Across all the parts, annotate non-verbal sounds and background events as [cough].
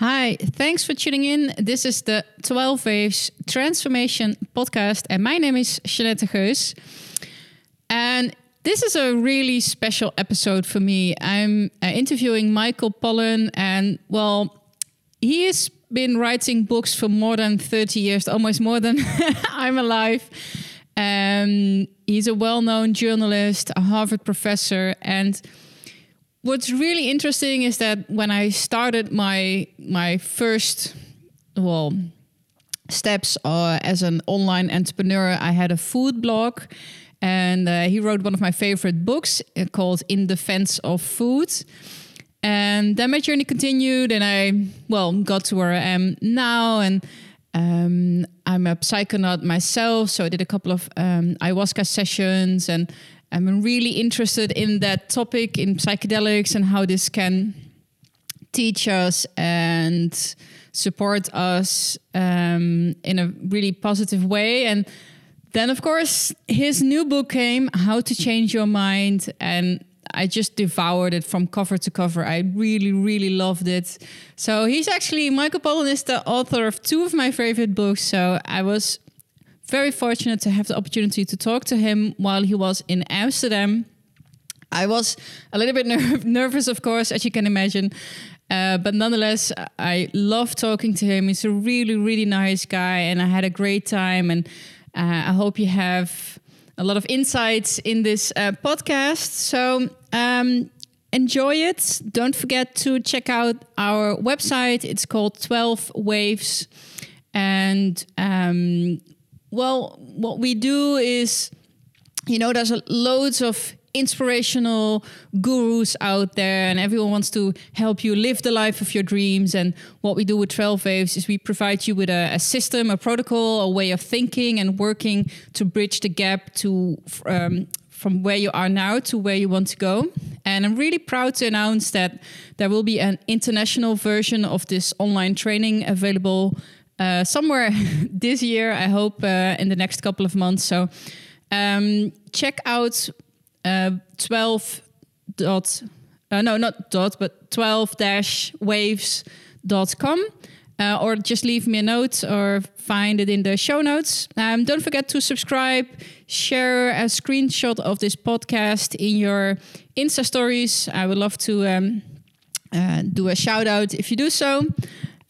Hi, thanks for tuning in. This is the 12 Waves Transformation Podcast, and my name is Jeanette Geus. And this is a really special episode for me. I'm uh, interviewing Michael Pollan, and well, he has been writing books for more than 30 years, almost more than [laughs] I'm alive. Um, he's a well known journalist, a Harvard professor, and what's really interesting is that when I started my my first well steps uh, as an online entrepreneur, I had a food blog, and uh, he wrote one of my favorite books uh, called "In Defense of Food." And then my journey continued, and I well got to where I am now, and um, I'm a psychonaut myself, so I did a couple of um, ayahuasca sessions and I'm really interested in that topic in psychedelics and how this can teach us and support us um, in a really positive way. And then, of course, his new book came, How to Change Your Mind. And I just devoured it from cover to cover. I really, really loved it. So he's actually, Michael Pollan is the author of two of my favorite books. So I was very fortunate to have the opportunity to talk to him while he was in Amsterdam. I was a little bit [laughs] ner- nervous, of course, as you can imagine. Uh, but nonetheless, I love talking to him. He's a really, really nice guy, and I had a great time. And uh, I hope you have a lot of insights in this uh, podcast. So um, enjoy it. Don't forget to check out our website. It's called 12 Waves. And um, well, what we do is, you know, there's loads of inspirational gurus out there and everyone wants to help you live the life of your dreams. And what we do with 12 waves is we provide you with a, a system a protocol a way of thinking and working to bridge the gap to um, from where you are now to where you want to go. And i'm really proud to announce that there will be an international version of this online training available uh, somewhere [laughs] this year. I hope uh, in the next couple of months. So um, check out uh, 12 dot uh, no not dot but 12 dash waves.com uh, or just leave me a note or find it in the show notes. Um, don't forget to subscribe, share a screenshot of this podcast in your Insta stories. I would love to um, uh, do a shout out if you do so.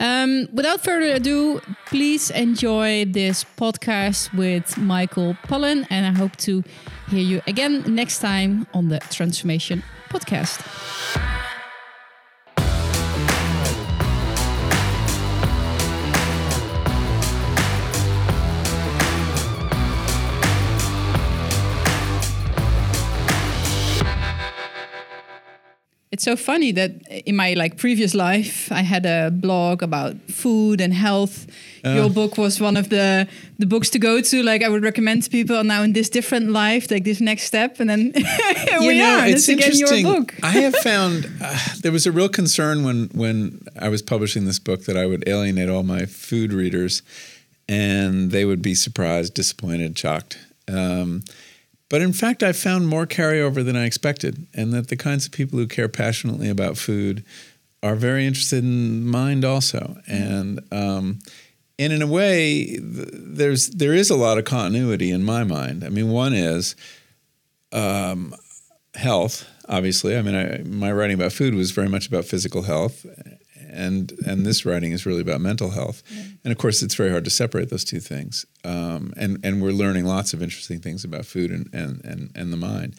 Um, without further ado, please enjoy this podcast with Michael Pollan, and I hope to hear you again next time on the Transformation Podcast. It's so funny that in my like previous life i had a blog about food and health. Uh, your book was one of the the books to go to. Like i would recommend to people now in this different life like this next step and then [laughs] here we know, are it's, it's again your book. I have found uh, there was a real concern when when i was publishing this book that i would alienate all my food readers and they would be surprised disappointed shocked. Um, but in fact, I found more carryover than I expected, and that the kinds of people who care passionately about food are very interested in mind also. And um, and in a way, there's there is a lot of continuity in my mind. I mean, one is um, health. Obviously, I mean, I, my writing about food was very much about physical health, and and this writing is really about mental health. And of course, it's very hard to separate those two things. Um, and and we're learning lots of interesting things about food and and and, and the mind.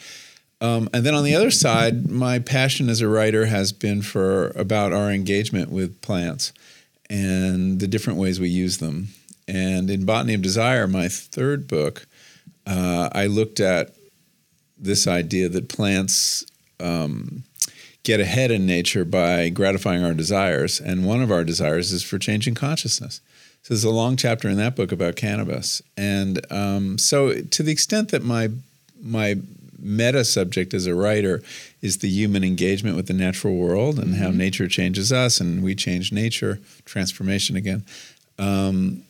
Um, and then on the other side, my passion as a writer has been for about our engagement with plants and the different ways we use them. And in Botany of Desire, my third book, uh, I looked at this idea that plants um, get ahead in nature by gratifying our desires. And one of our desires is for changing consciousness. So there's a long chapter in that book about cannabis. And um, so, to the extent that my my meta subject as a writer is the human engagement with the natural world and mm-hmm. how nature changes us and we change nature, transformation again. Um,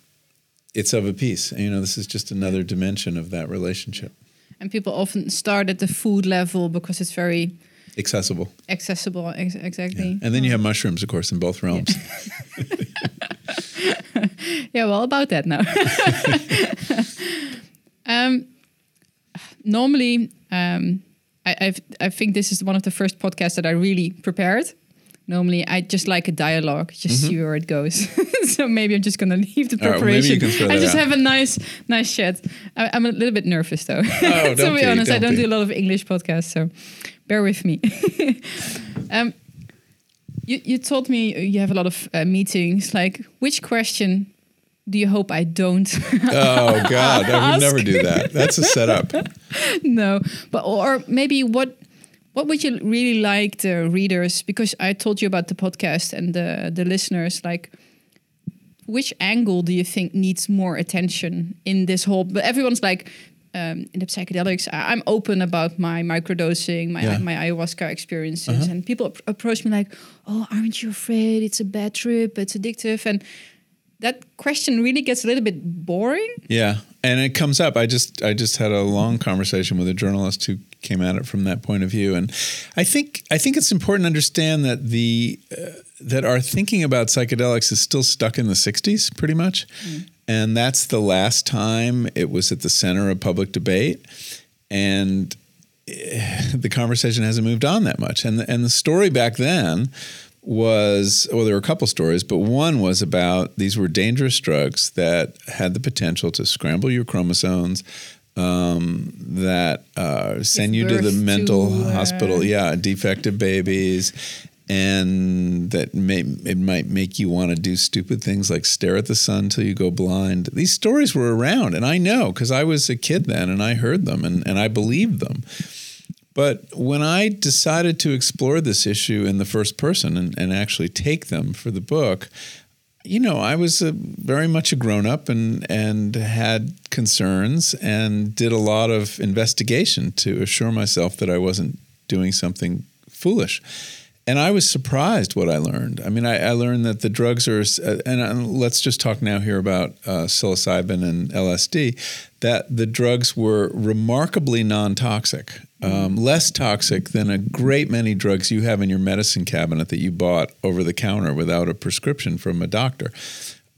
it's of a piece. You know, this is just another dimension of that relationship. And people often start at the food level because it's very accessible. Accessible, ex- exactly. Yeah. And then you have mushrooms, of course, in both realms. yeah, [laughs] well, about that now. [laughs] um, normally, um, I, I've, I think this is one of the first podcasts that I really prepared. Normally, I just like a dialogue, just see where it goes. [laughs] so maybe I'm just gonna leave the Mm-hmm. All right, well, maybe preparation you can throw and that just out. have a nice, nice chat. I, I'm a little bit nervous though. to Oh, don't be be, honest, I don't don't be. do a lot of English podcasts, so bear with me. [laughs] um, you, you told me you have a lot of uh, meetings. Like, which question do you hope I don't? [laughs] Oh God, I would never do that. That's a setup. [laughs] no, but or maybe what what would you really like the readers? Because I told you about the podcast and the the listeners. Like, which angle do you think needs more attention in this whole? But everyone's like. Um, in the psychedelics, I'm open about my microdosing, my Yeah. my ayahuasca experiences, and people ap- approach me like, "Oh, aren't you afraid? It's a bad trip. It's addictive." And that question really gets a little bit boring. Yeah, and it comes up. I just I just had a long conversation with a journalist who came at it from that point of view, and I think I think it's important to understand that the uh, that our thinking about psychedelics is still stuck in the '60s, pretty much, and that's the last time it was at the center of public debate, and eh, the conversation hasn't moved on that much. And the, and the story back then was well, there were a couple stories, but one was about these were dangerous drugs that had the potential to scramble your chromosomes. Um, that uh, send you to the mental to, uh, hospital, yeah, defective babies, and that may it might make you want to do stupid things like stare at the sun till you go blind. These stories were around, and I know because I was a kid then, and I heard them, and, and I believed them. But when I decided to explore this issue in the first person and, and actually take them for the book, you know, I was a, very much a grown up and and had concerns and did a lot of investigation to assure myself that I wasn't doing something foolish. And I was surprised what I learned. I mean, I, I learned that the drugs are, uh, and uh, let's just talk now here about uh, psilocybin and LSD, that the drugs were remarkably non toxic, um, less toxic than a great many drugs you have in your medicine cabinet that you bought over the counter without a prescription from a doctor.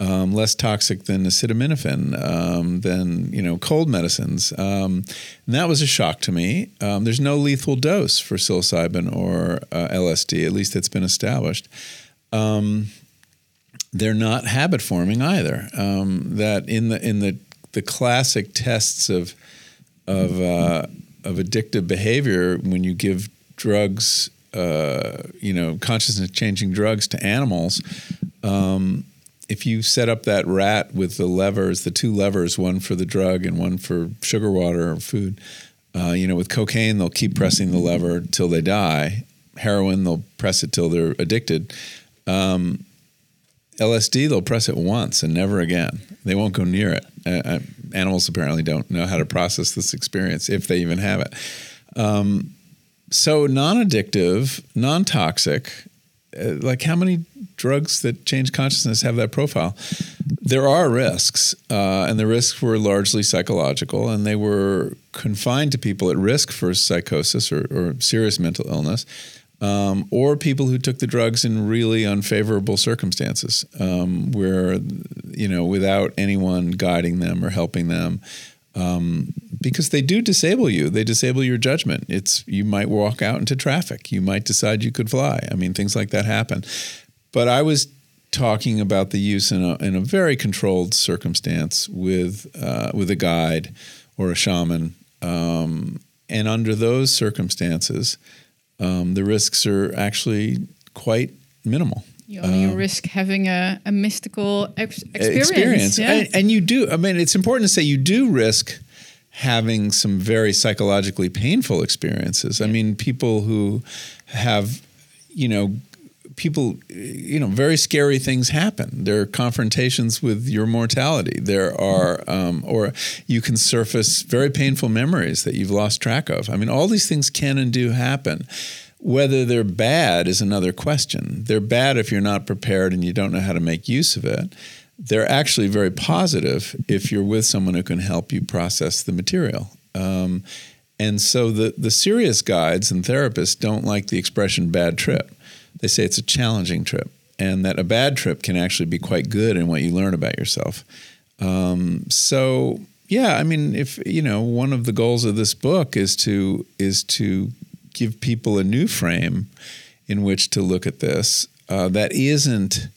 Um, less toxic than acetaminophen, um, than you know cold medicines, um, and that was a shock to me. Um, there's no lethal dose for psilocybin or uh, LSD, at least that's been established. Um, they're not habit forming either. Um, that in the in the the classic tests of of uh, of addictive behavior, when you give drugs, uh, you know, consciousness changing drugs to animals. Um, if you set up that rat with the levers, the two levers, one for the drug and one for sugar water or food, uh, you know, with cocaine, they'll keep pressing the lever till they die. Heroin, they'll press it till they're addicted. Um, LSD, they'll press it once and never again. They won't go near it. Uh, uh, animals apparently don't know how to process this experience if they even have it. Um, so, non addictive, non toxic, uh, like how many drugs that change consciousness have that profile? There are risks, uh, and the risks were largely psychological, and they were confined to people at risk for psychosis or, or serious mental illness, um, or people who took the drugs in really unfavorable circumstances, um, where you know without anyone guiding them or helping them. Um, because they do disable you. They disable your judgment. It's you might walk out into traffic. You might decide you could fly. I mean, things like that happen. But I was talking about the use in a in a very controlled circumstance with uh, with a guide or a shaman, um, and under those circumstances, um, the risks are actually quite minimal. You only risk having a, a mystical ex- experience. experience. Yeah. And, and you do, I mean, it's important to say you do risk having some very psychologically painful experiences. I mean, people who have, you know, people, you know, very scary things happen. There are confrontations with your mortality. There are, um, or you can surface very painful memories that you've lost track of. I mean, all these things can and do happen. Whether they're bad is another question. They're bad if you're not prepared and you don't know how to make use of it. They're actually very positive if you're with someone who can help you process the material. Um, and so the, the serious guides and therapists don't like the expression bad trip. They say it's a challenging trip. and that a bad trip can actually be quite good in what you learn about yourself. Um, so yeah, I mean, if you know, one of the goals of this book is to is to give people a new frame in which to look at this uh, that isn't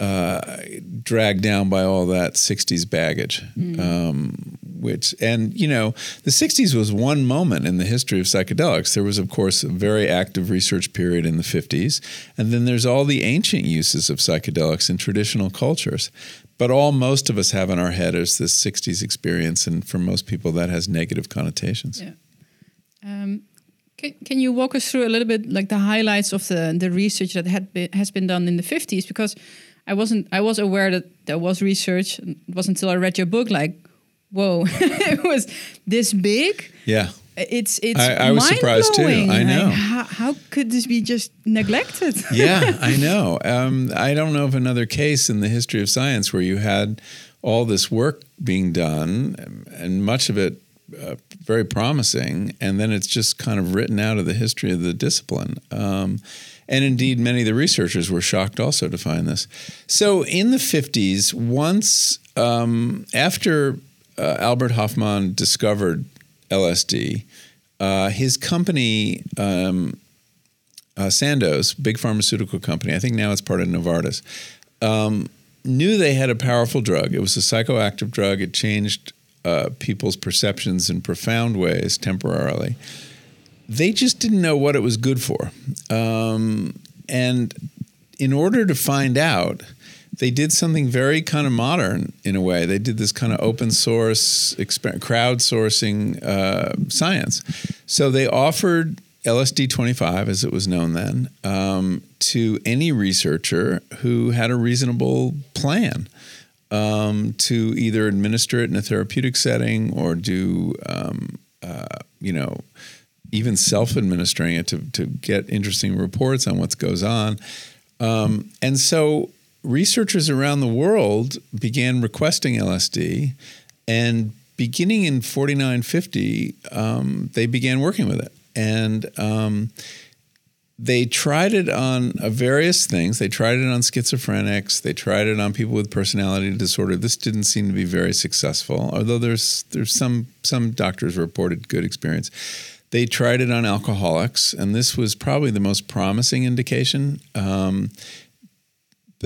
uh, dragged down by all that 60s baggage. Mm. Um, which, and you know, the 60s was one moment in the history of psychedelics. There was, of course, a very active research period in the 50s. And then there's all the ancient uses of psychedelics in traditional cultures. But all most of us have in our head is this 60s experience. And for most people, that has negative connotations. Yeah. Um, can, can you walk us through a little bit like the highlights of the, the research that had been, has been done in the 50s? Because I wasn't I was aware that there was research. It wasn't until I read your book like, whoa, [laughs] it was this big. Yeah. It's it's I, I was surprised too. I know. Like, how, how could this be just neglected? [laughs] yeah, I know. Um, I don't know of another case in the history of science where you had all this work being done, and much of it uh, very promising, and then it's just kind of written out of the history of the discipline. Um, and indeed, many of the researchers were shocked also to find this. So in the 50s, once um, after uh, Albert Hofmann discovered LSD, uh, his company, um, uh, Sandoz, big pharmaceutical company, I think now it's part of Novartis, um, knew they had a powerful drug. It was a psychoactive drug. It changed uh, people's perceptions in profound ways temporarily they just didn't know what it was good for. Um, and in order to find out, they did something very kind of modern in a way. They did this kind of open source, exper- crowdsourcing uh, science. So they offered LSD 25, as it was known then, um, to any researcher who had a reasonable plan um, to either administer it in a therapeutic setting or do, um, uh, you know, even self-administering it to, to get interesting reports on what goes on. Um, and so researchers around the world began requesting LSD, and beginning in 4950, um, they began working with it. And um, they tried it on uh, various things. They tried it on schizophrenics. They tried it on people with personality disorder. This didn't seem to be very successful, although there's there's some some doctors reported good experience. They tried it on alcoholics, and this was probably the most promising indication. Um,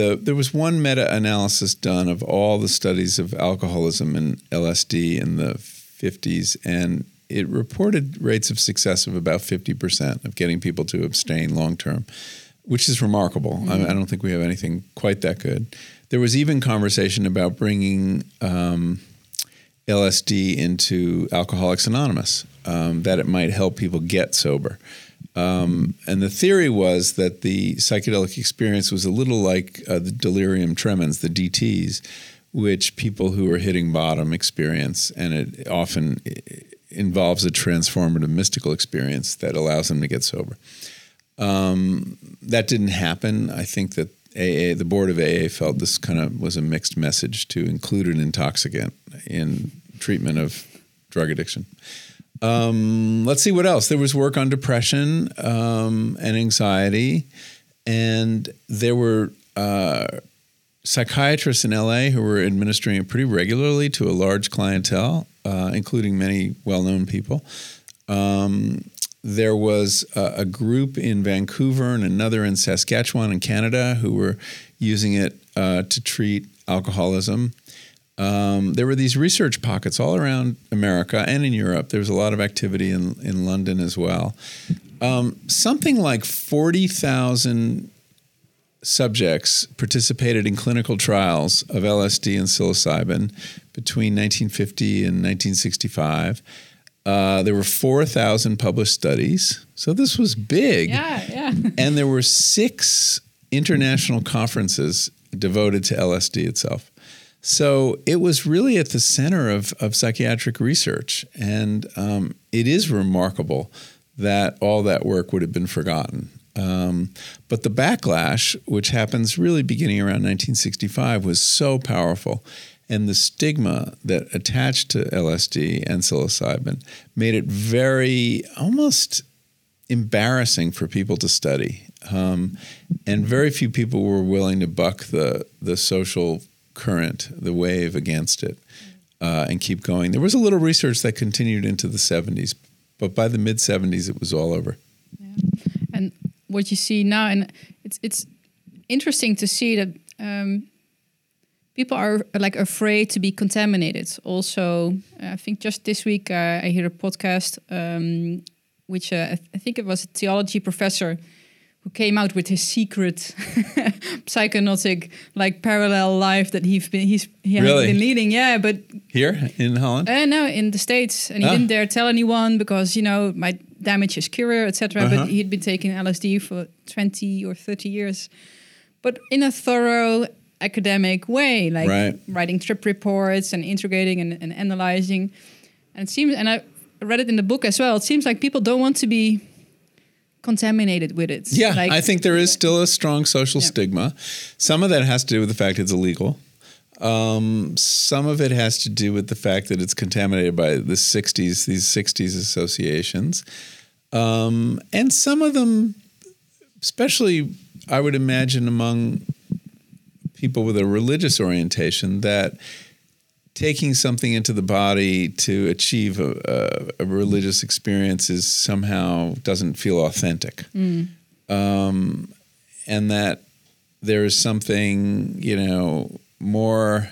the, there was one meta analysis done of all the studies of alcoholism and LSD in the 50s, and it reported rates of success of about 50% of getting people to abstain long term, which is remarkable. Mm-hmm. I, I, don't think we have anything quite that good. There was even conversation about bringing um, LSD into Alcoholics Anonymous, um, that it might help people get sober. Um, and the theory was that the psychedelic experience was a little like uh, the delirium tremens, the DTs, which people who are hitting bottom experience, and it often involves a transformative mystical experience that allows them to get sober. Um, that didn't happen. I think that AA, the board of AA, felt this kind of was a mixed message to include an intoxicant in treatment of drug addiction. Um, let's see what else. There was work on depression um, and anxiety, and there were uh, psychiatrists in LA who were administering it pretty regularly to a large clientele, uh, including many well-known people. Um, there was a, a, group in Vancouver and another in Saskatchewan in Canada who were using it uh, to treat alcoholism um, there were these research pockets all around America and in Europe. There was a lot of activity in, in London as well. Um, something like 40,000 subjects participated in clinical trials of LSD and psilocybin between 1950 and 1965. Uh, there were 4,000 published studies. So this was big. Yeah, yeah. [laughs] and there were six international conferences devoted to LSD itself. So it was really at the center of, of psychiatric research. And um, it is remarkable that all that work would have been forgotten. Um, but the backlash, which happens really beginning around 1965, was so powerful. And the stigma that attached to LSD and psilocybin made it very almost embarrassing for people to study. um, and very few people were willing to buck the the social current, the wave against it, uh, and keep going. There was a little research that continued into the 70s, but by the mid 70s, it was all over. Yeah. And what you see now, and it's it's interesting to see that um, people are like afraid to be contaminated. Also, I think just this week uh, I hear a podcast, um, which uh, I think it was a theology professor who came out with his secret [laughs] psychonautic like parallel life that he's been he's he has been leading. Yeah, but Here in Holland? uh, no, in the states, and he Ah. didn't dare tell anyone because you know might damage his career, etc. Uh-huh. But he'd been taking LSD for twenty or thirty years, but in a thorough academic way, like Right. writing trip reports and integrating and, and analyzing. And it seems, and I read it in the book as well. It seems like people don't want to be contaminated with it. Yeah, like, I think there is still a strong social Yeah. stigma. Some of that has to do with the fact it's illegal. Um, some of it has to do with the fact that it's contaminated by the 60s, these 60s associations. Um, and some of them, especially, I would imagine, among people with a religious orientation, that taking something into the body to achieve a, a, a religious experience is somehow doesn't feel authentic um, and that there is something you know more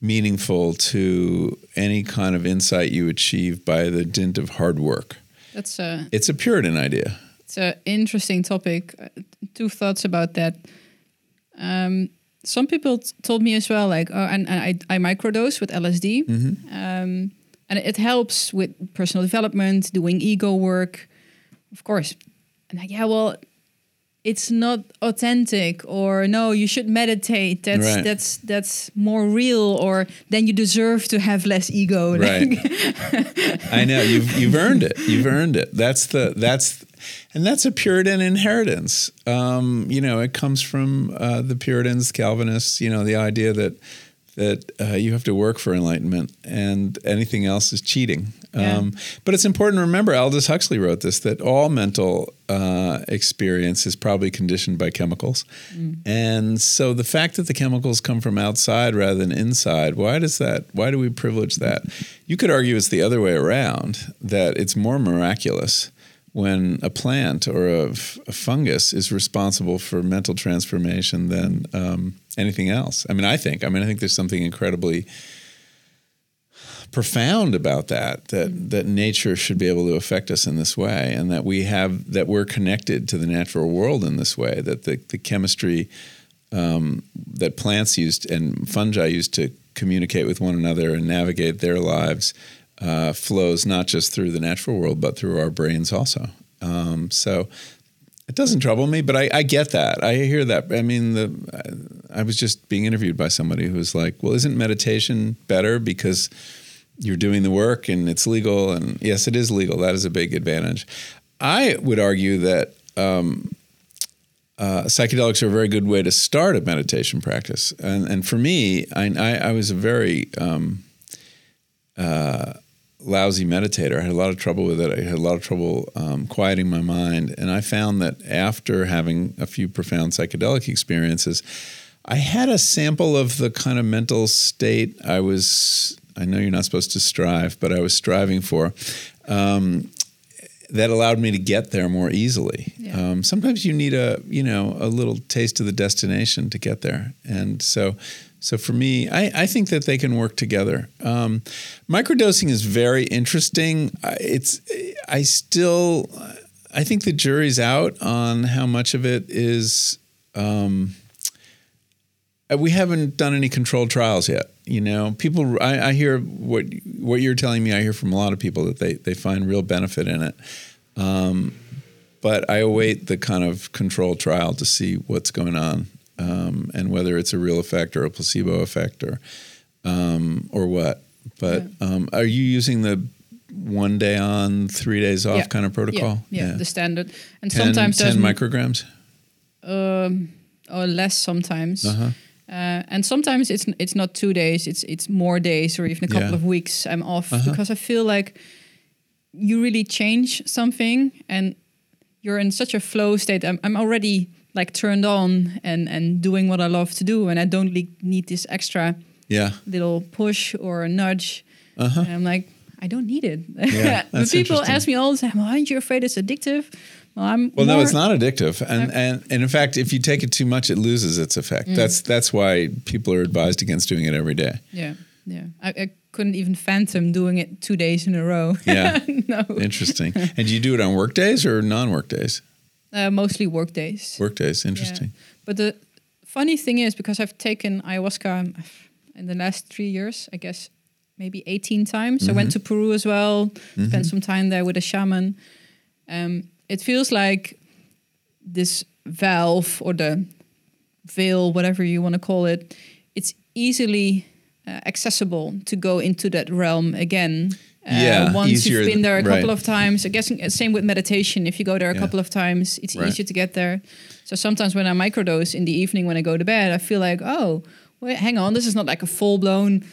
meaningful to any kind of insight you achieve by the dint of hard work. that's a It's a Puritan idea. It's an interesting topic. Uh, Two thoughts about that. Um, some people t- told me as well, like, oh, and, and I, I microdose with LSD, um, and it helps with personal development, doing ego work, of course. And like, yeah, well, it's not authentic, or no, you should meditate. That's Right. that's that's more real, or then you deserve to have less ego. [laughs] Right. Like, [laughs] I know you've you've earned it. You've earned it. That's the that's and that's a Puritan inheritance. Um, you know, it comes from uh, the Puritans, Calvinists. You know, the idea that that uh, you have to work for enlightenment, and anything else is cheating. Yeah. Um, but it's important to remember. Aldous Huxley wrote this: that all mental uh, experience is probably conditioned by chemicals, and so the fact that the chemicals come from outside rather than inside. Why does that? Why do we privilege that? You could argue it's the other way around. That it's more miraculous when a plant or a fungus is responsible for mental transformation than um, anything else. I mean, I think. I mean, I think there's something incredibly profound about that that that nature should be able to affect us in this way and that we have that we're connected to the natural world in this way that the, the chemistry um, that plants used and fungi used to communicate with one another and navigate their lives uh, flows not just through the natural world but through our brains also um, so it doesn't trouble me, but I, I get that. I hear that. I mean, the I, I was just being interviewed by somebody who was like, "Well, isn't meditation better because you're doing the work and it's legal?" And yes, it is legal. That is a big advantage. I would argue that um, uh, psychedelics are a very good way to start a meditation practice. And and for me, I I, I was a very um, uh, lousy meditator. I had a lot of trouble with it. I had a lot of trouble um, quieting my mind. And I found that after having a few profound psychedelic experiences, I had a sample of the kind of mental state I was, I know you're not supposed to strive, but I was striving for. Um, that allowed me to get there more easily. Yeah. Um, sometimes you need a you know a little taste of the destination to get there, and so so for me, I, I think that they can work together. Um, microdosing is very interesting. I- It's I still I think the jury's out on how much of it is. Um, we haven't done any controlled trials yet. You know, people. I, I hear what what you're telling me. I hear from a lot of people that they they find real benefit in it. Um, but I await the kind of controlled trial to see what's going on um, and whether it's a real effect or a placebo effect or um, or what. But um, are you using the one day on, three days off Yeah. kind of protocol? Yeah, yeah, the standard. And 10, sometimes 10 there's micrograms. um, or less sometimes. Uh-huh. Uh, and sometimes it's it's not two days; it's it's more days, or even a couple Yeah. of weeks. I'm off Uh-huh. because I feel like you really change something, and you're in such a flow state. I'm, I'm already like turned on and and doing what I love to do, and I don't le- need this extra Yeah. little push or a nudge. Uh-huh. And I'm like, I don't need it. Yeah, [laughs] but people ask me all the time, well, aren't you afraid it's addictive? Well, I'm Well, no, it's not addictive, and, and and in fact, if you take it too much, it loses its effect. Mm. That's that's why people are advised against doing it every day. Yeah, yeah. I, I couldn't even fathom doing it two days in a row. [laughs] Yeah. no. Interesting. and do you do it on work days or non-work days? Uh, mostly work days. Work days. Interesting. Yeah. But the funny thing is, because I've taken ayahuasca um, in the last three years, I guess maybe 18 times. I went to Peru as well, spent some time there with a shaman. Um, it feels like this valve or the veil, whatever you want to call it, it's easily uh, accessible to go into that realm again. Uh, Yeah, once you've been there a couple right. of times. I guess uh, same with meditation. If you go there a Yeah. couple of times, it's Right. easier to get there. So sometimes when I microdose in the evening when I go to bed, I feel like, oh, wait, hang on, this is not like a full blown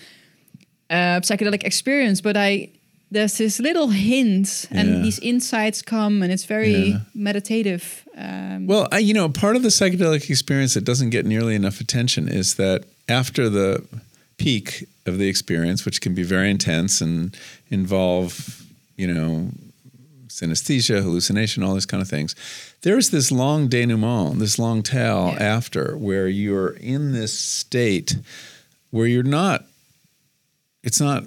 uh, psychedelic experience, but I there's this little hint, and Yeah. these insights come, and it's very Yeah. meditative. Um, Well, I, you know, part of the psychedelic experience that doesn't get nearly enough attention is that after the peak of the experience, which can be very intense and involve, you know, synesthesia, hallucination, all these kind of things, there's this long denouement, this long tail Yeah. after where you're in this state where you're not, it's not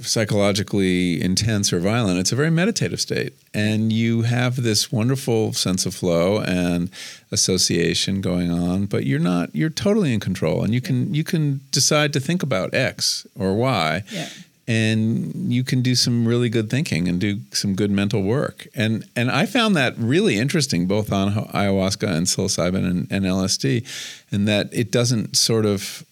psychologically intense or violent. It's a very meditative state. And you have this wonderful sense of flow and association going on, but you're not you're totally in control and you can you can decide to think about X or Y. Yeah. And you can do some really good thinking and do some good mental work. And and I found that really interesting both on ayahuasca and psilocybin and, and LSD, and that it doesn't sort of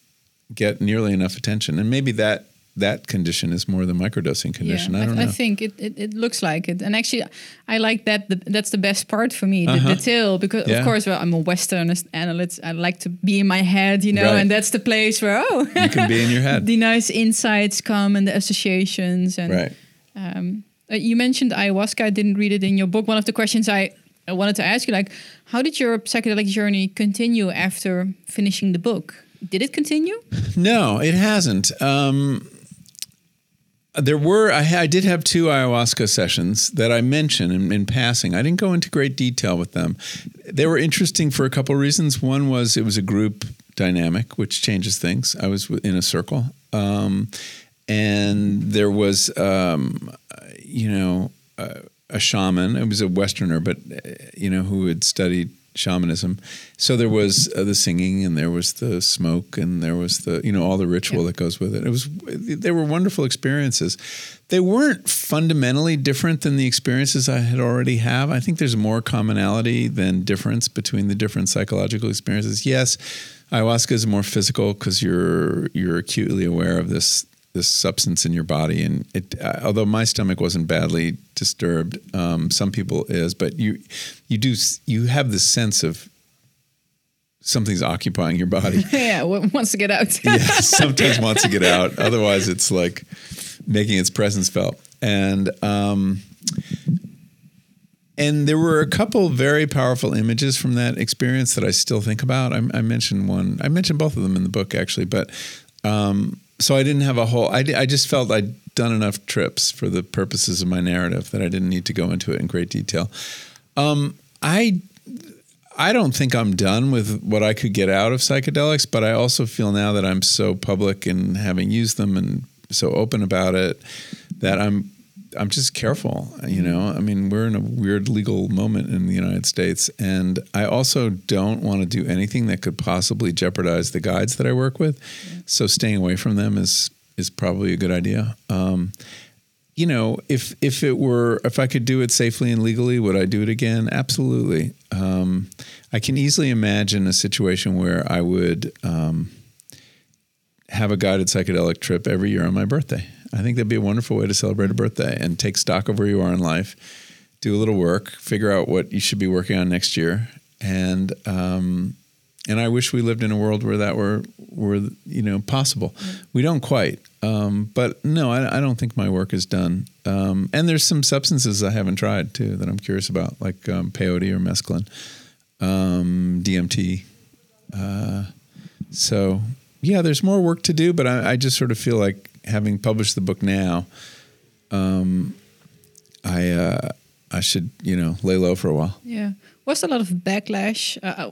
get nearly enough attention. And maybe that that condition is more the microdosing condition. I don't know. I think it, it, it looks like it, and actually, I like that. The, that's the best part for me, the Uh-huh. detail. Because Yeah. of course, well, I'm a Western analyst. I like to be in my head, you know, Right. and that's the place where oh, you can be in your head. [laughs] the nice insights come and the associations. And right. um, uh, you mentioned ayahuasca. I didn't read it in your book. One of the questions I, I wanted to ask you, like, how did your psychedelic journey continue after finishing the book? Did it continue? [laughs] No, it hasn't. Um, there were I, I did have two ayahuasca sessions that I mentioned in, in passing. I didn't go into great detail with them. They were interesting for a couple of reasons. One was it was a group dynamic, which changes things. I was in a circle, um, and there was um, you know a, a shaman. It was a Westerner, but uh, you know who had studied shamanism. So there was uh, the singing, and there was the smoke, and there was the you know all the ritual Yeah. that goes with it. It was they were wonderful experiences. They weren't fundamentally different than the experiences I had already have. I think there's more commonality than difference between the different psychological experiences. Yes, ayahuasca is more physical because you're you're acutely aware of this this substance in your body, and it. Uh, although my stomach wasn't badly disturbed, um, some people is, but you you do you have this sense of something's occupying your body. [laughs] yeah, wants to get out. [laughs] yeah, sometimes wants to get out. Otherwise, it's like making its presence felt. And um, and there were a couple very powerful images from that experience that I still think about. I, I mentioned one. I mentioned both of them in the book actually, but um, so I didn't have a whole. I, I just felt I'd done enough trips for the purposes of my narrative that I didn't need to go into it in great detail. Um, I I don't think I'm done with what I could get out of psychedelics, but I also feel now that I'm so public and having used them and so open about it that I'm I'm just careful, you know. I mean, we're in a weird legal moment in the United States, and I also don't want to do anything that could possibly jeopardize the guides that I work with. So staying away from them is is probably a good idea. Um, you know, if if it were if I could do it safely and legally, would I do it again? Absolutely. Um, I can easily imagine a situation where I would um, have a guided psychedelic trip every year on my birthday. I think that'd be a wonderful way to celebrate a birthday and take stock of where you are in life, do a little work, figure out what you should be working on next year, and um, and I wish we lived in a world where that were were you know possible. We don't quite, um, but no, I, I, don't think my work is done. Um, and there's some substances I haven't tried too that I'm curious about, like um, peyote or mescaline, um, DMT. Uh, so yeah, there's more work to do, but I, I, just sort of feel like having published the book now, um, I uh, I should you know lay low for a while. Yeah, was a lot of backlash, uh,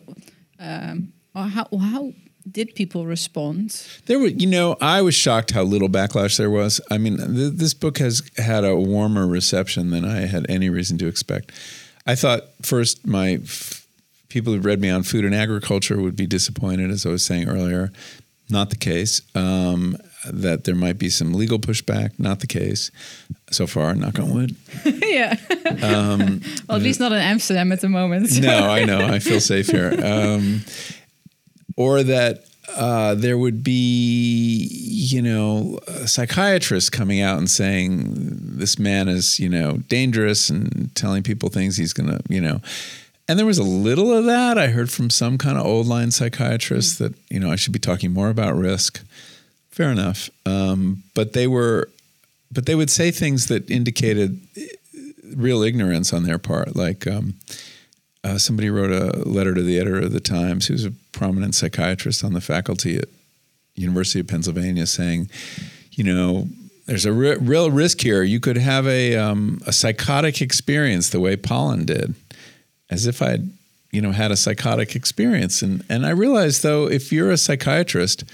um, or how how did people respond? There were, you know, I was shocked how little backlash there was. I mean, th- this book has had a warmer reception than I had any reason to expect. I thought first my f- people who read me on food and agriculture would be disappointed, as I was saying earlier. Not the case. Um, that there might be some legal pushback. Not the case so far. Knock on wood. [laughs] yeah. Um, [laughs] well, at least not in Amsterdam at the moment. [laughs] no, I know. I feel safe here. Um, or that uh, there would be, you know, a psychiatrist coming out and saying this man is, you know, dangerous and telling people things he's going to, you know. And there was a little of that. I heard from some kind of old line psychiatrist that, you know, I should be talking more about risk. Fair enough. Um, but they were, but they would say things that indicated real ignorance on their part. Like, um, uh, somebody wrote a letter to the editor of the Times, who's a prominent psychiatrist on the faculty at University of Pennsylvania, saying, you know, there's a re- real risk here. You could have a um, a psychotic experience the way Pollan did, as if I'd you know had a psychotic experience. And and I realized though, if you're a psychiatrist,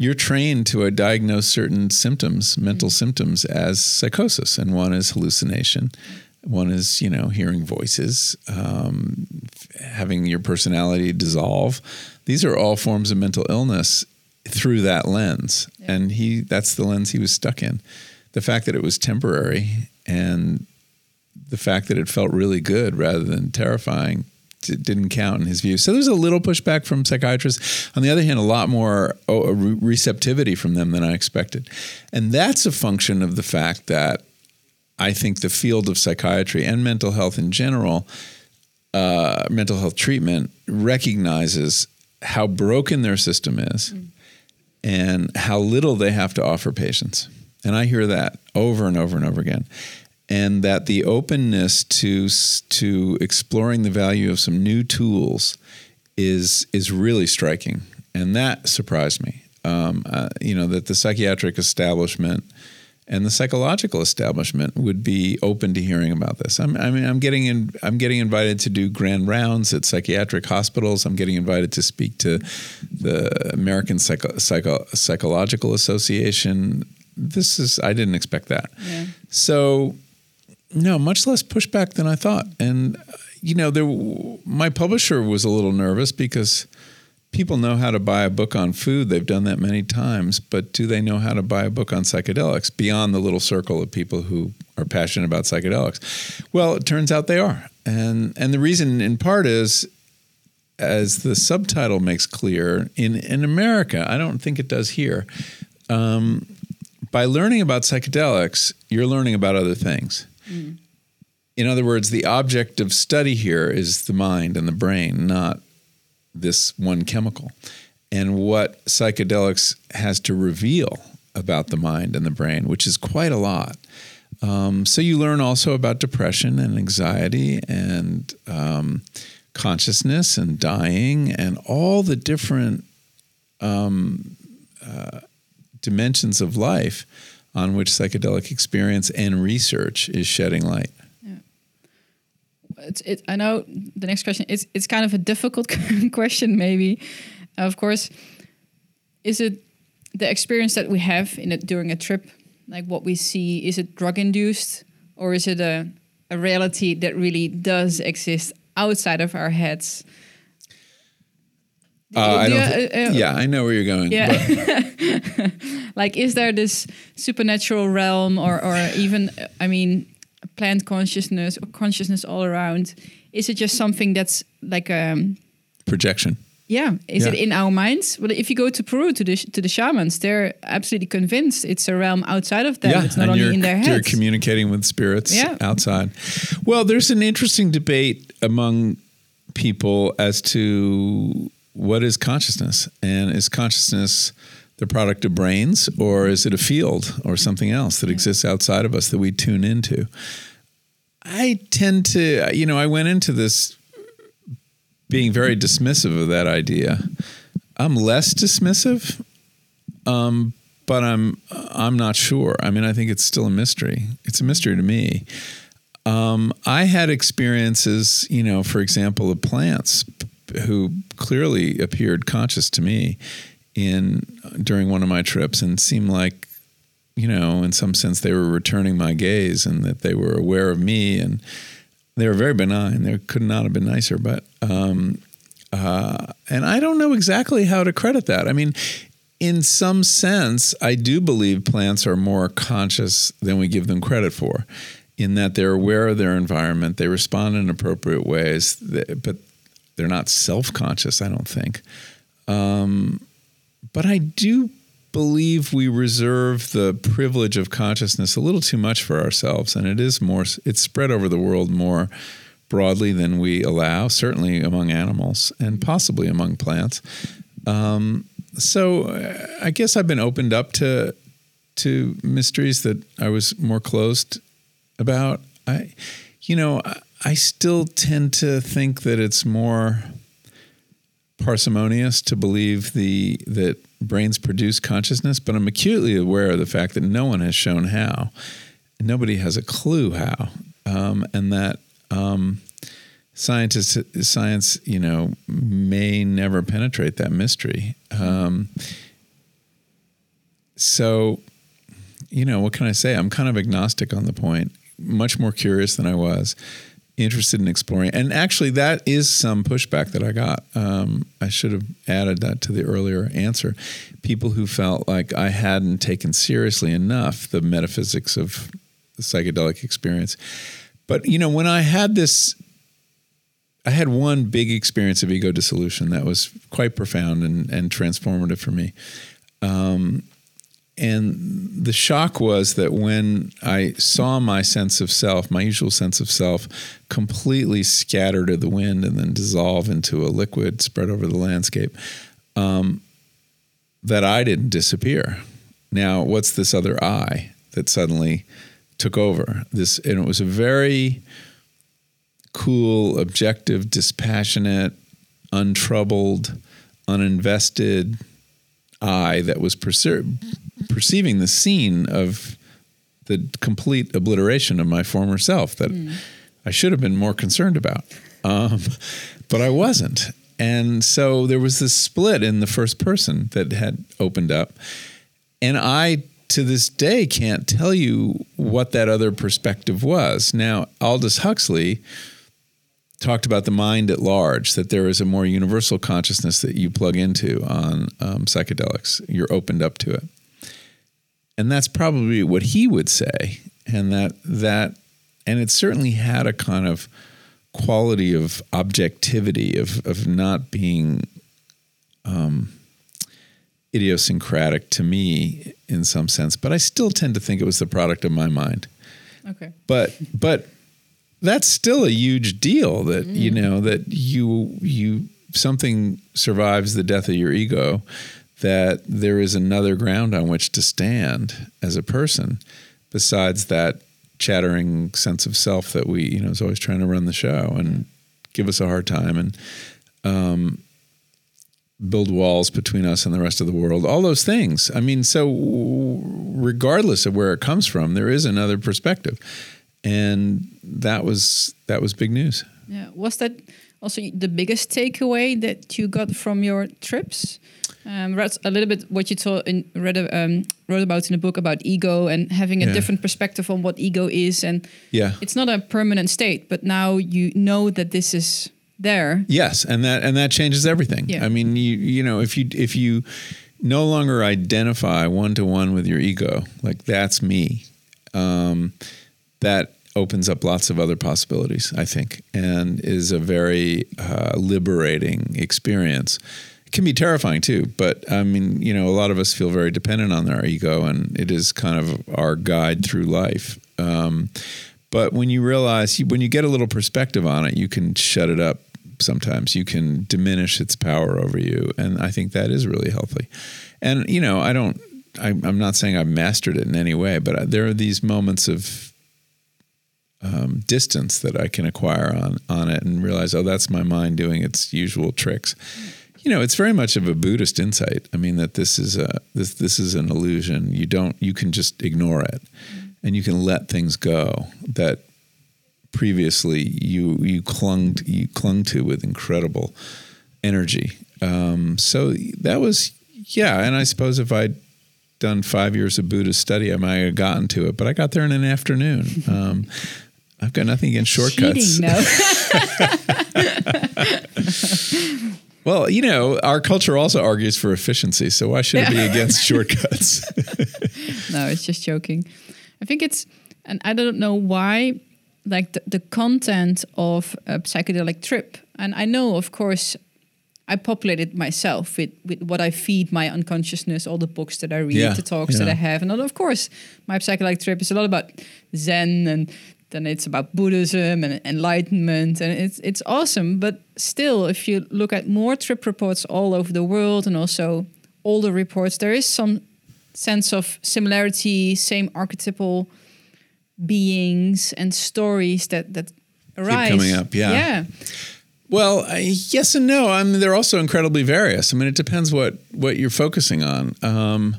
you're trained to uh, diagnose certain symptoms, mental mm-hmm. symptoms, as psychosis, and one is hallucination. One is, you know, hearing voices, um, having your personality dissolve. These are all forms of mental illness through that lens, yeah. and he that's the lens he was stuck in. The fact that it was temporary and the fact that it felt really good rather than terrifying didn't count in his view. So there's a little pushback from psychiatrists. On the other hand, a lot more oh, receptivity from them than I expected. And that's a function of the fact that I think the field of psychiatry and mental health in general, uh, mental health treatment, recognizes how broken their system is mm. and how little they have to offer patients. And I hear that over and over and over again. And that the openness to to exploring the value of some new tools is is really striking, and that surprised me. Um, uh, you know that the psychiatric establishment and the psychological establishment would be open to hearing about this. I'm, I mean, I'm getting in, I'm getting invited to do grand rounds at psychiatric hospitals. I'm getting invited to speak to the American Psycho, Psycho, Psychological Association. This is I didn't expect that. Yeah. So, no, much less pushback than I thought. And you know, there my publisher was a little nervous because people know how to buy a book on food. They've done that many times, but do they know how to buy a book on psychedelics beyond the little circle of people who are passionate about psychedelics? Well, it turns out they are. And and the reason in part is as the subtitle makes clear, in, in America, I don't think it does here. Um, by learning about psychedelics, you're learning about other things. In other words, the object of study here is the mind and the brain, not this one chemical and what psychedelics has to reveal about the mind and the brain, which is quite a lot. Um, so you learn also about depression and anxiety and um, consciousness and dying and all the different um, uh, dimensions of life on which psychedelic experience and research is shedding light it's it. I know the next question. It's it's kind of a difficult [laughs] question, maybe. Of course, is it the experience that we have in it during a trip, like what we see? Is it drug induced, or is it a a reality that really does exist outside of our heads? Uh, I don't uh, uh, yeah, I know where you're going. Yeah. [laughs] like, is there this supernatural realm, or, or even, I mean, plant consciousness or consciousness all around? Is it just something that's like a um, projection? Yeah, is yeah. it in our minds? Well, if you go to Peru to the to the shamans, they're absolutely convinced it's a realm outside of them. Yeah, it's not only in their heads. You're communicating with spirits yeah. outside. Well, there's an interesting debate among people as to what is consciousness, and is consciousness the product of brains, or is it a field or something else that exists outside of us that we tune into? I tend to, you know, I went into this being very dismissive of that idea. I'm less dismissive, um, but I'm I'm not sure. I mean, I think it's still a mystery. It's a mystery to me. Um, I had experiences, you know, for example, of plants who clearly appeared conscious to me in during one of my trips and seemed like you know in some sense they were returning my gaze and that they were aware of me and they were very benign. They could not have been nicer but um, uh, and i don't know exactly how to credit that. I mean in some sense i do believe plants are more conscious than we give them credit for in that they're aware of their environment they respond in appropriate ways but they're not self-conscious i don't think um, but I do believe we reserve the privilege of consciousness a little too much for ourselves, and it is more. It's spread over the world more broadly than we allow. Certainly among animals, and possibly among plants. Um, so uh, I guess I've been opened up to to mysteries that I was more closed about. I, you know, I still tend to think that it's more parsimonious to believe the that brains produce consciousness, but I'm acutely aware of the fact that no one has shown how. Nobody has a clue how, um, and that um, scientists, science, you know, may never penetrate that mystery. Um, so, you know, what can I say? I'm kind of agnostic on the point. Much more curious than I was interested in exploring. And actually, that is some pushback that I got. Um, I should have added that to the earlier answer. People who felt like I hadn't taken seriously enough the metaphysics of the psychedelic experience. But, you know, when I had this, I had one big experience of ego dissolution that was quite profound and, and transformative for me. Um, and the shock was that when I saw my sense of self, my usual sense of self, completely scatter to the wind and then dissolve into a liquid spread over the landscape, um, that I didn't disappear. Now, what's this other I that suddenly took over? This, and it was a very cool, objective, dispassionate, untroubled, uninvested I that was perceived perceiving the scene of the complete obliteration of my former self that mm. I should have been more concerned about. Um, but I wasn't. And so there was this split in the first person that had opened up. And I, to this day, can't tell you what that other perspective was. Now, Aldous Huxley talked about the mind at large, that there is a more universal consciousness that you plug into on um, psychedelics. You're opened up to it and that's probably what he would say. And that that and it certainly had a kind of quality of objectivity of of not being um, idiosyncratic to me in some sense but i still tend to think it was the product of my mind. Okay. But but that's still a huge deal that mm. you know that you you something survives the death of your ego that there is another ground on which to stand as a person besides that chattering sense of self that we, you know, is always trying to run the show and give us a hard time and um, build walls between us and the rest of the world. All those things. I mean, so regardless of where it comes from, there is another perspective, and that was that was big news. Yeah, was that also the biggest takeaway that you got from your trips? Um, read a little bit what you told in, read um, wrote about in the book about ego and having a yeah. different perspective on what ego is, and yeah, it's not a permanent state, but now you know that this is there. Yes, and that and that changes everything. Yeah. I mean, you you know, if you if you no longer identify one to one with your ego, like that's me, um, that opens up lots of other possibilities, I think, and is a very uh, liberating experience can be terrifying too. But I mean, you know, a lot of us feel very dependent on our ego, and it is kind of our guide through life. Um, but when you realize, when you get a little perspective on it, you can shut it up sometimes. You can diminish its power over you. And I think that is really healthy. And, you know, I don't, I, I'm not saying I've mastered it in any way, but there are these moments of um, distance that I can acquire on, on it and realize, oh, that's my mind doing its usual tricks. You know, it's very much of a Buddhist insight. I mean, that this is a this this is an illusion. You don't you can just ignore it, and you can let things go that previously you you clung you clung to with incredible energy. Um, so that was yeah, and I suppose if I'd done five years of Buddhist study, I might have gotten to it, but I got there in an afternoon. [laughs] Um, I've got nothing against shortcuts. Cheating, [laughs] no. [laughs] well, you know, our culture also argues for efficiency, so why should it be against [laughs] shortcuts? [laughs] no, it's just joking. I think it's, and I don't know why, like the, the content of a psychedelic trip. And I know, of course, I populate it myself with, with what I feed my unconsciousness, all the books that I read, Yeah, the talks yeah. that I have. And of course, my psychedelic trip is a lot about Zen and then it's about Buddhism and enlightenment. And it's, it's awesome. But still, if you look at more trip reports all over the world and also older reports, there is some sense of similarity, same archetypal beings and stories that, that arise. coming up, yeah. Yeah. Well, I, yes and no. I mean, they're also incredibly various. I mean, it depends what what you're focusing on. Um,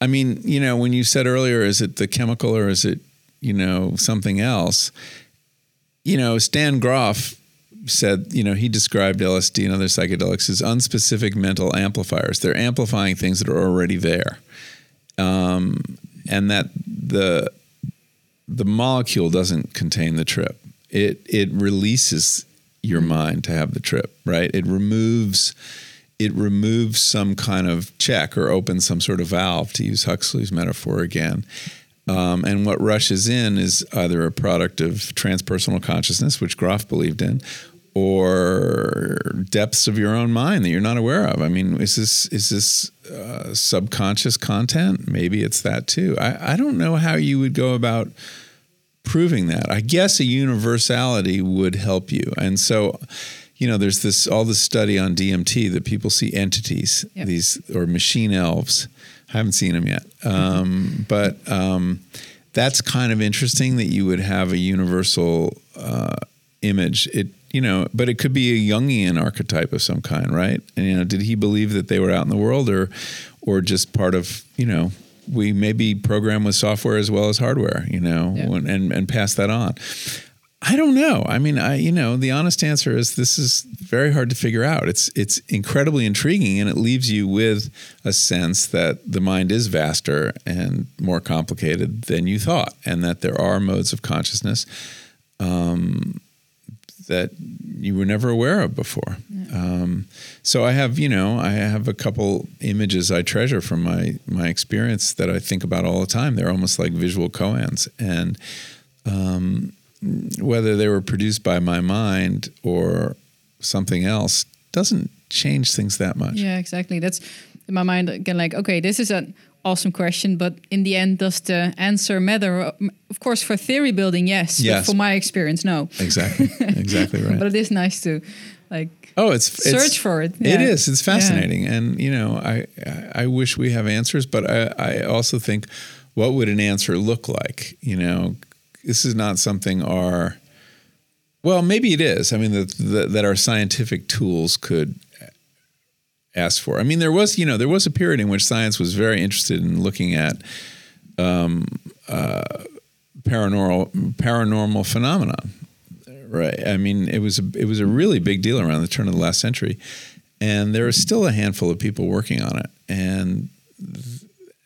I mean, you know, when you said earlier, is it the chemical or is it, you know, something else? You know, Stan Grof said, you know, he described LSD and other psychedelics as unspecific mental amplifiers. They're amplifying things that are already there, um, and that the the molecule doesn't contain the trip. It it releases your mind to have the trip, right? It removes it removes some kind of check or opens some sort of valve to use Huxley's metaphor again. Um, and what rushes in is either a product of transpersonal consciousness, which Grof believed in, or depths of your own mind that you're not aware of. I mean, is this is this uh, subconscious content? Maybe it's that too. I, I don't know how you would go about proving that. I guess a universality would help you. And so, you know, there's this all this study on DMT that people see entities, Yep. these or machine elves. I haven't seen them yet, um, but um, that's kind of interesting that you would have a universal uh, image. It you know, but it could be a Jungian archetype of some kind, right? And you know, did he believe that they were out in the world, or or just part of you know? We may be programmed with software as well as hardware, you know, Yeah. and and pass that on. I don't know. I mean, I you know, the honest answer is this is very hard to figure out. It's it's incredibly intriguing and it leaves you with a sense that the mind is vaster and more complicated than you thought and that there are modes of consciousness um, that you were never aware of before. Um, so I have, you know, I have a couple images I treasure from my my experience that I think about all the time. They're almost like visual koans, and um, whether they were produced by my mind or something else doesn't change things that much. Yeah, exactly. That's in my mind again. Like, okay, this is an awesome question, but in the end, does the answer matter? Of course, for theory building, yes. Yes. But for my experience, no. Exactly. [laughs] Exactly right. But it is nice to like Oh, it's search it's, for it. It Yeah. is. It's fascinating, and you know, I I I wish we have answers, but I I also think, what would an answer look like? You know, this is not something our well, maybe it is. I mean, that that that our scientific tools could ask for. I mean, there was you know there was a period in which science was very interested in looking at um, uh, paranormal paranormal phenomenon right i mean it was a, it was a really big deal around the turn of the last century and there are still a handful of people working on it and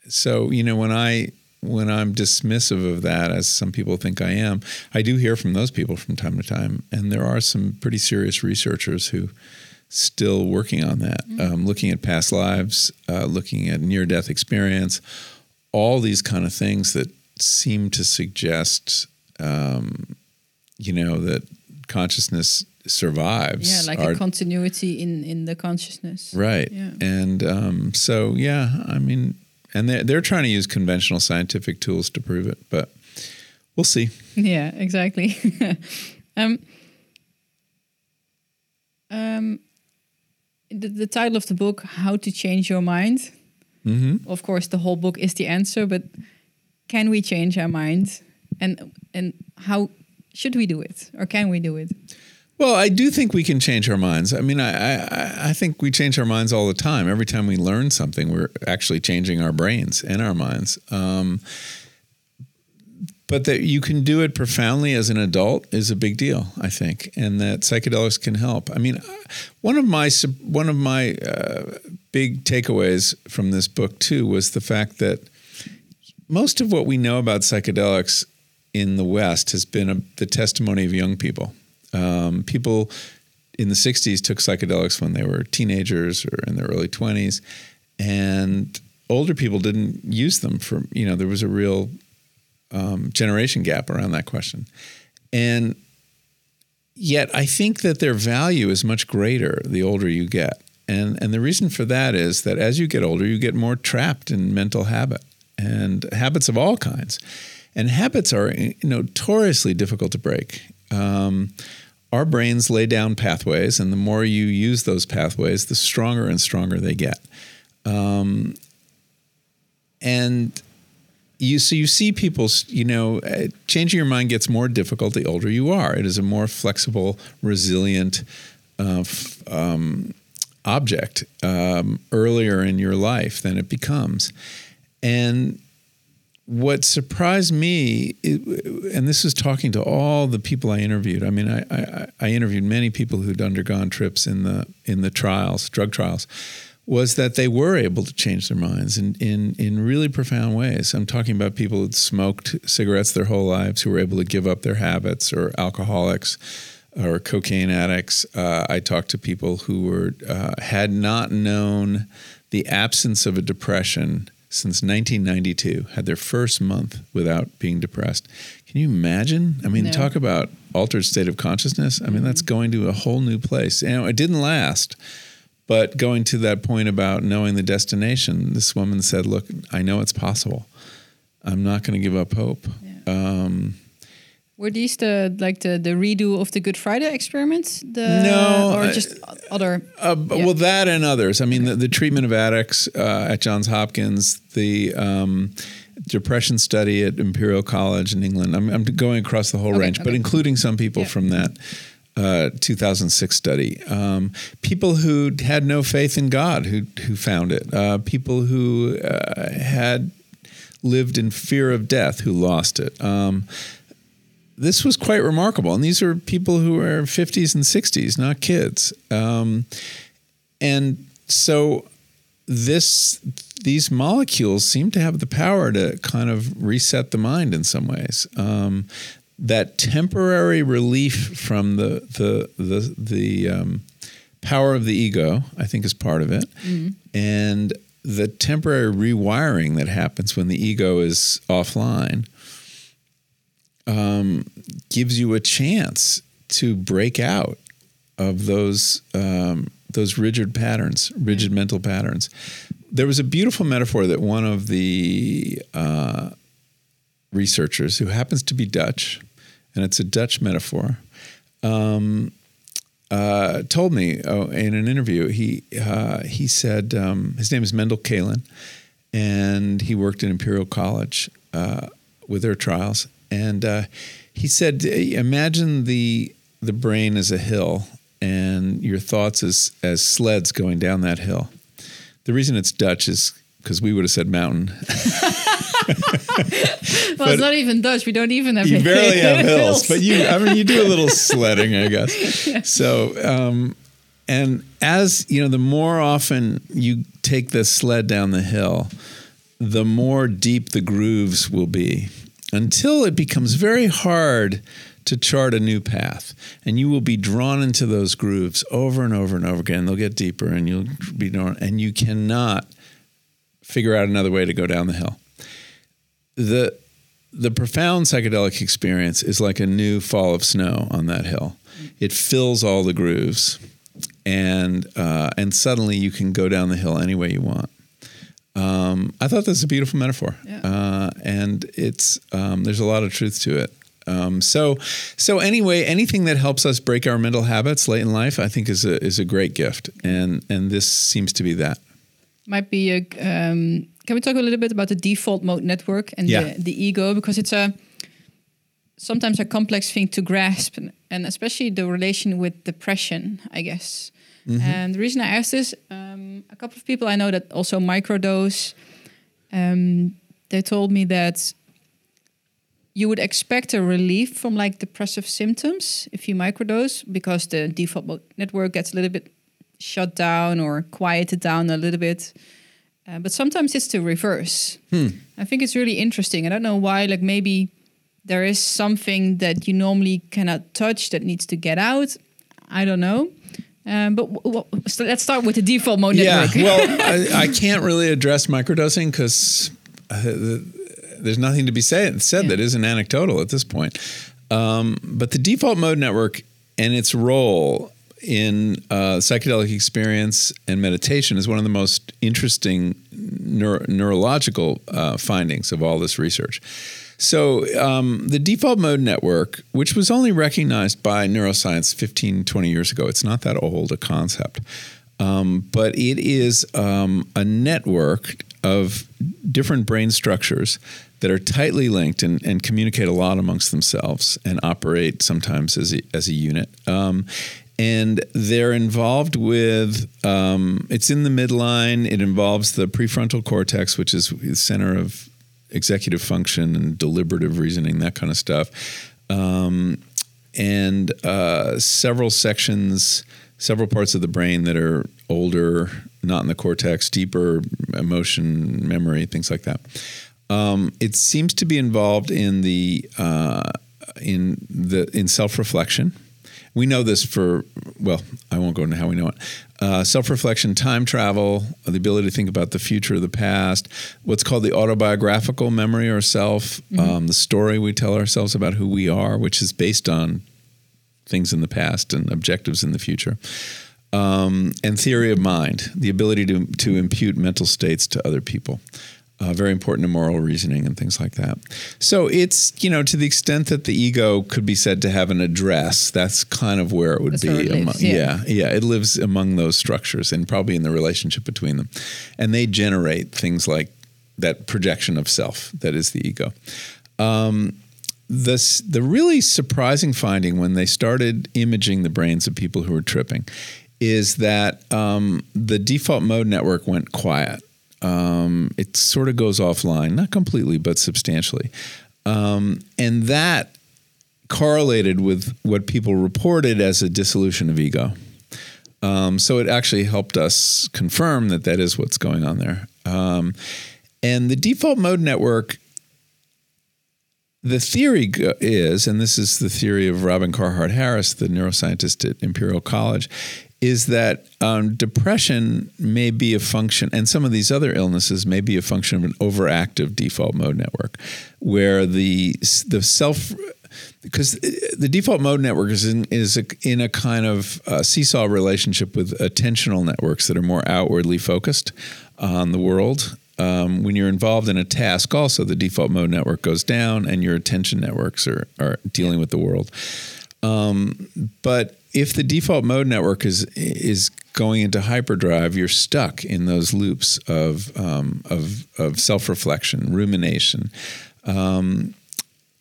so you know when i when i'm dismissive of that as some people think i am i do hear from those people from time to time and there are some pretty serious researchers who still working on that um, looking at past lives uh, looking at near death experience all these kind of things that seem to suggest um, you know that consciousness survives yeah, like a continuity in in the consciousness. right Yeah. and um, so yeah i mean and they're, they're trying to use conventional scientific tools to prove it but we'll see Yeah, exactly. [laughs] um, Um, the, the title of the book, How to Change Your Mind. Mm-hmm. Of course, the whole book is the answer, but can we change our mind? And and how should we do it, or can we do it? Well, I do think we can change our minds. I mean, I, I, I think we change our minds all the time. Every time we learn something, we're actually changing our brains and our minds. Um, but that you can do it profoundly as an adult is a big deal, I think, and that psychedelics can help. I mean, one of my one of my uh, big takeaways from this book too was the fact that most of what we know about psychedelics in the West has been a, the testimony of young people. Um, people in the 60s took psychedelics when they were teenagers or in their early 20s, and older people didn't use them for, you know, there was a real um, generation gap around that question. And yet, I think that their value is much greater the older you get. And, and the reason for that is that as you get older, you get more trapped in mental habit and habits of all kinds. And habits are notoriously difficult to break. Um, our brains lay down pathways, and the more you use those pathways, the stronger and stronger they get. Um, and you so you see people, you know, uh, changing your mind gets more difficult the older you are. It is a more flexible, resilient uh, f- um, object um, earlier in your life than it becomes, and what surprised me, and this was talking to all the people I interviewed. I mean, I, I, I, interviewed many people who'd undergone trips in the in the trials, drug trials, was that they were able to change their minds in, in, in really profound ways. I'm talking about people who'd smoked cigarettes their whole lives who were able to give up their habits, or alcoholics, or cocaine addicts. Uh, I talked to people who were uh, had not known the absence of a depression since 1992, had their first month without being depressed. Can you imagine? I mean, no. talk about altered state of consciousness. I mean, mm-hmm. that's going to a whole new place. You know, it didn't last. But going to that point about knowing the destination, this woman said, "Look, I know it's possible. I'm not going to give up hope." Yeah. Um, were these the like the the redo of the Good Friday experiments? The, no, or just uh, other. Uh, yeah. Well, that and others. I mean, the, the treatment of addicts uh, at Johns Hopkins, the um, depression study at Imperial College in England. I'm, I'm going across the whole okay, range, okay. but including some people yeah. from that. Uh, 2006 study. Um, people who had no faith in God who who found it. Uh, people who uh, had lived in fear of death who lost it. Um, this was quite remarkable. And these are people who are 50s and 60s, not kids. Um, and so this these molecules seem to have the power to kind of reset the mind in some ways. Um, that temporary relief from the the the the um, power of the ego, I think, is part of it, mm-hmm. and the temporary rewiring that happens when the ego is offline um, gives you a chance to break out of those um, those rigid patterns, rigid mm. mental patterns. There was a beautiful metaphor that one of the uh, researchers, who happens to be Dutch, and it's a Dutch metaphor, um, uh, told me oh, in an interview. He uh, he said um, his name is Mendel Kaelen, and he worked in Imperial College uh, with their trials, and uh, he said, imagine the the brain as a hill and your thoughts as as sleds going down that hill. The reason it's Dutch is because we would have said mountain. [laughs] well, it's not even Dutch. We don't even have. You barely have [laughs] hills, but you. I mean, you do a little [laughs] sledding, I guess. Yeah. So, um, and as you know, the more often you take the sled down the hill, the more deep the grooves will be until it becomes very hard to chart a new path. And you will be drawn into those grooves over and over and over again. They'll get deeper and you'll be drawn, and you cannot figure out another way to go down the hill. The the profound psychedelic experience is like a new fall of snow on that hill. It fills all the grooves, and uh, and suddenly you can go down the hill any way you want. Um, I thought that's a beautiful metaphor, yeah. uh, and it's um, there's a lot of truth to it. Um, so, so anyway, anything that helps us break our mental habits late in life, I think, is a is a great gift, and and this seems to be that. Might be a. Um, can we talk a little bit about the default mode network and Yeah. the, the ego because it's a sometimes a complex thing to grasp, and, and especially the relation with depression, I guess. And the reason I asked this, um, a couple of people I know that also microdose. Um, they told me that you would expect a relief from like depressive symptoms if you microdose because the default network gets a little bit shut down or quieted down a little bit. Uh, but sometimes it's the reverse. I think it's really interesting. I don't know why. Like maybe there is something that you normally cannot touch that needs to get out. I don't know. Um, but w- w- so let's start with the default mode Yeah, network. well, [laughs] I, I can't really address microdosing because uh, the- there's nothing to be said, said Yeah. that isn't anecdotal at this point. Um, but the default mode network and its role in uh, psychedelic experience and meditation is one of the most interesting neuro- neurological uh, findings of all this research. So, um, the default mode network, which was only recognized by neuroscience 15, 20 years ago, it's not that old a concept, um, but it is um, a network of different brain structures that are tightly linked and, and communicate a lot amongst themselves and operate sometimes as a, as a unit. Um, and they're involved with um, it's in the midline. It involves the prefrontal cortex, which is the center of executive function and deliberative reasoning, that kind of stuff. Um, and uh, several sections, several parts of the brain that are older, not in the cortex, deeper emotion, memory, things like that. Um, it seems to be involved in the uh, in the in self reflection. We know this for well, I won't go into how we know it. Uh, self reflection, time travel, the ability to think about the future, of the past, what's called the autobiographical memory or self, um, the story we tell ourselves about who we are, which is based on things in the past and objectives in the future. Um, and theory of mind, the ability to, to impute mental states to other people. Uh, very important to moral reasoning and things like that. So it's, you know, to the extent that the ego could be said to have an address, that's kind of where it would That's be. it amo- lives, yeah. yeah, yeah, it lives among those structures and probably in the relationship between them. And they generate things like that projection of self that is the ego. Um, the, the really surprising finding when they started imaging the brains of people who were tripping is that um, the default mode network went quiet. Um, it sort of goes offline, not completely, but substantially. Um, and that correlated with what people reported as a dissolution of ego. Um, so it actually helped us confirm that that is what's going on there. Um, and the default mode network, the theory is, and this is the theory of Robin Carhart Harris, the neuroscientist at Imperial College, is that um, depression may be a function, and some of these other illnesses may be a function of an overactive default mode network, where the the self because the default mode network is in is a, in a kind of uh, seesaw relationship with attentional networks that are more outwardly focused on the world. Um, when you're involved in a task, also the default mode network goes down, and your attention networks are are dealing with the world. Um, but if the default mode network is is going into hyperdrive, you're stuck in those loops of um, of, of self reflection, rumination. Um,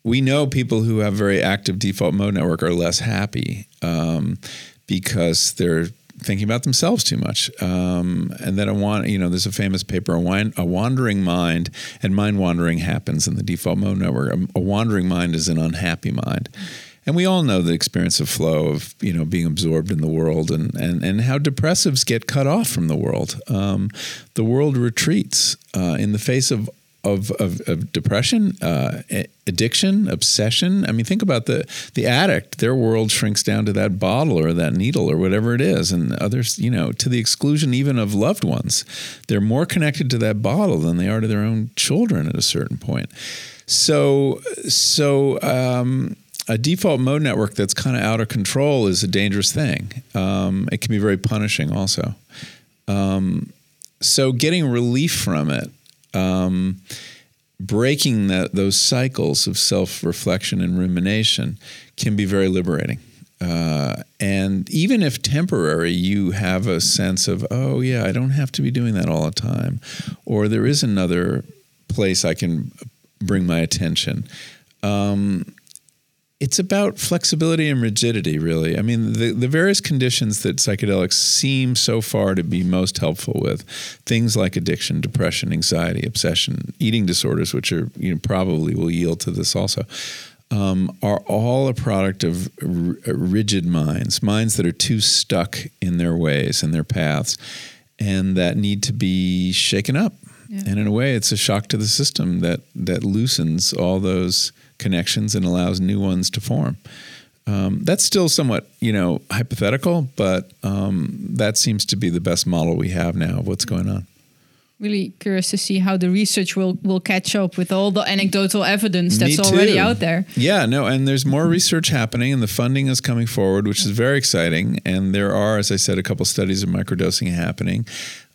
we know people who have very active default mode network are less happy um, because they're thinking about themselves too much. Um, and then a want, you know, there's a famous paper, a, a wandering mind, and mind wandering happens in the default mode network. A, a wandering mind is an unhappy mind. And we all know the experience of flow of you know being absorbed in the world and and, and how depressives get cut off from the world. Um, the world retreats uh, in the face of of, of, of depression, uh, addiction, obsession. I mean, think about the the addict. Their world shrinks down to that bottle or that needle or whatever it is, and others, you know, to the exclusion even of loved ones. They're more connected to that bottle than they are to their own children at a certain point. So, so. Um, a default mode network that's kind of out of control is a dangerous thing. Um, it can be very punishing, also. Um, so, getting relief from it um, breaking that those cycles of self-reflection and rumination can be very liberating. Uh, and even if temporary, you have a sense of, oh, yeah, I don't have to be doing that all the time. Or there is another place I can bring my attention. Um, it's about flexibility and rigidity, really. I mean, the, the various conditions that psychedelics seem so far to be most helpful with, things like addiction, depression, anxiety, obsession, eating disorders, which are you know, probably will yield to this also um, are all a product of r- rigid minds, minds that are too stuck in their ways and their paths, and that need to be shaken up. Yeah. And in a way, it's a shock to the system that that loosens all those connections and allows new ones to form. Um, that's still somewhat, you know, hypothetical, but um, that seems to be the best model we have now of what's going on really curious to see how the research will will catch up with all the anecdotal evidence that's already out there. Yeah, no, and there's more research happening, and the funding is coming forward, which is very exciting. And there are, as I said, a couple studies of microdosing happening.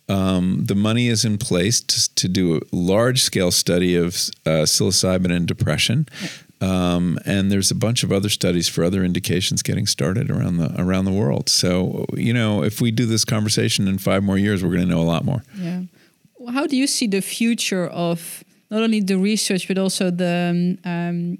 Um, the money is in place to, to do a large scale study of uh, psilocybin and depression. Um, and there's a bunch of other studies for other indications getting started around the around the world. So you know, if we do this conversation in five more years, we're going to know a lot more. Yeah how do you see the future of not only the research but also the um,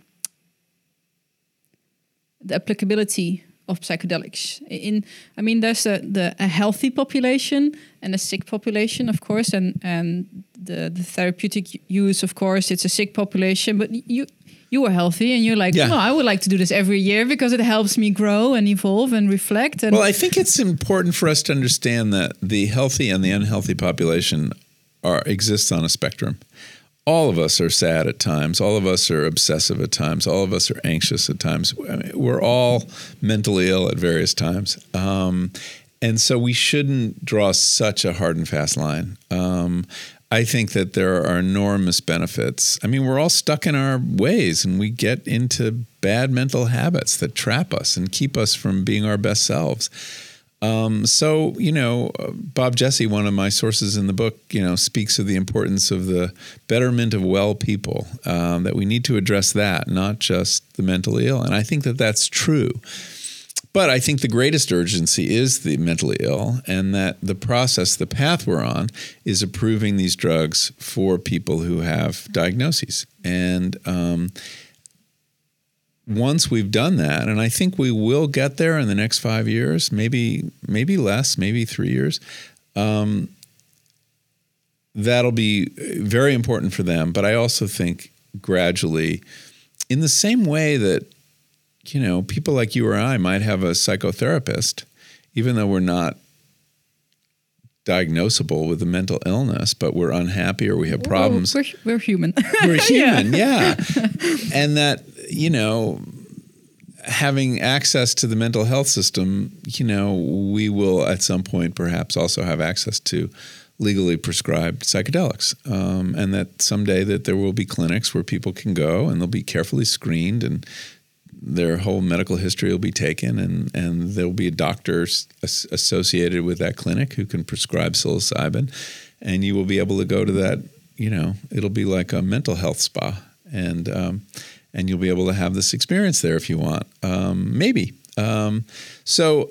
the applicability of psychedelics in i mean there's a, the a healthy population and a sick population of course and and the, the therapeutic use of course it's a sick population but you you are healthy and you're like yeah. i would like to do this every year because it helps me grow and evolve and reflect and well i think it's important for us to understand that the healthy and the unhealthy population are exists on a spectrum. All of us are sad at times. All of us are obsessive at times. All of us are anxious at times. I mean, we're all mentally ill at various times. Um, and so we shouldn't draw such a hard and fast line. Um, I think that there are enormous benefits. I mean, we're all stuck in our ways and we get into bad mental habits that trap us and keep us from being our best selves. Um, so, you know, Bob Jesse, one of my sources in the book, you know, speaks of the importance of the betterment of well people, um, that we need to address that, not just the mentally ill. And I think that that's true. But I think the greatest urgency is the mentally ill, and that the process, the path we're on, is approving these drugs for people who have diagnoses. And, um, once we've done that, and I think we will get there in the next five years, maybe maybe less, maybe three years. Um, that'll be very important for them. But I also think gradually, in the same way that you know people like you or I might have a psychotherapist, even though we're not diagnosable with a mental illness, but we're unhappy or we have problems. We're, we're human. we're [laughs] human, yeah. yeah. [laughs] and that you know, having access to the mental health system, you know, we will at some point perhaps also have access to legally prescribed psychedelics, um, and that someday that there will be clinics where people can go and they'll be carefully screened and their whole medical history will be taken and, and there'll be a doctor associated with that clinic who can prescribe psilocybin. And you will be able to go to that you know it'll be like a mental health spa. And um, and you'll be able to have this experience there if you want. Um, maybe. Um, so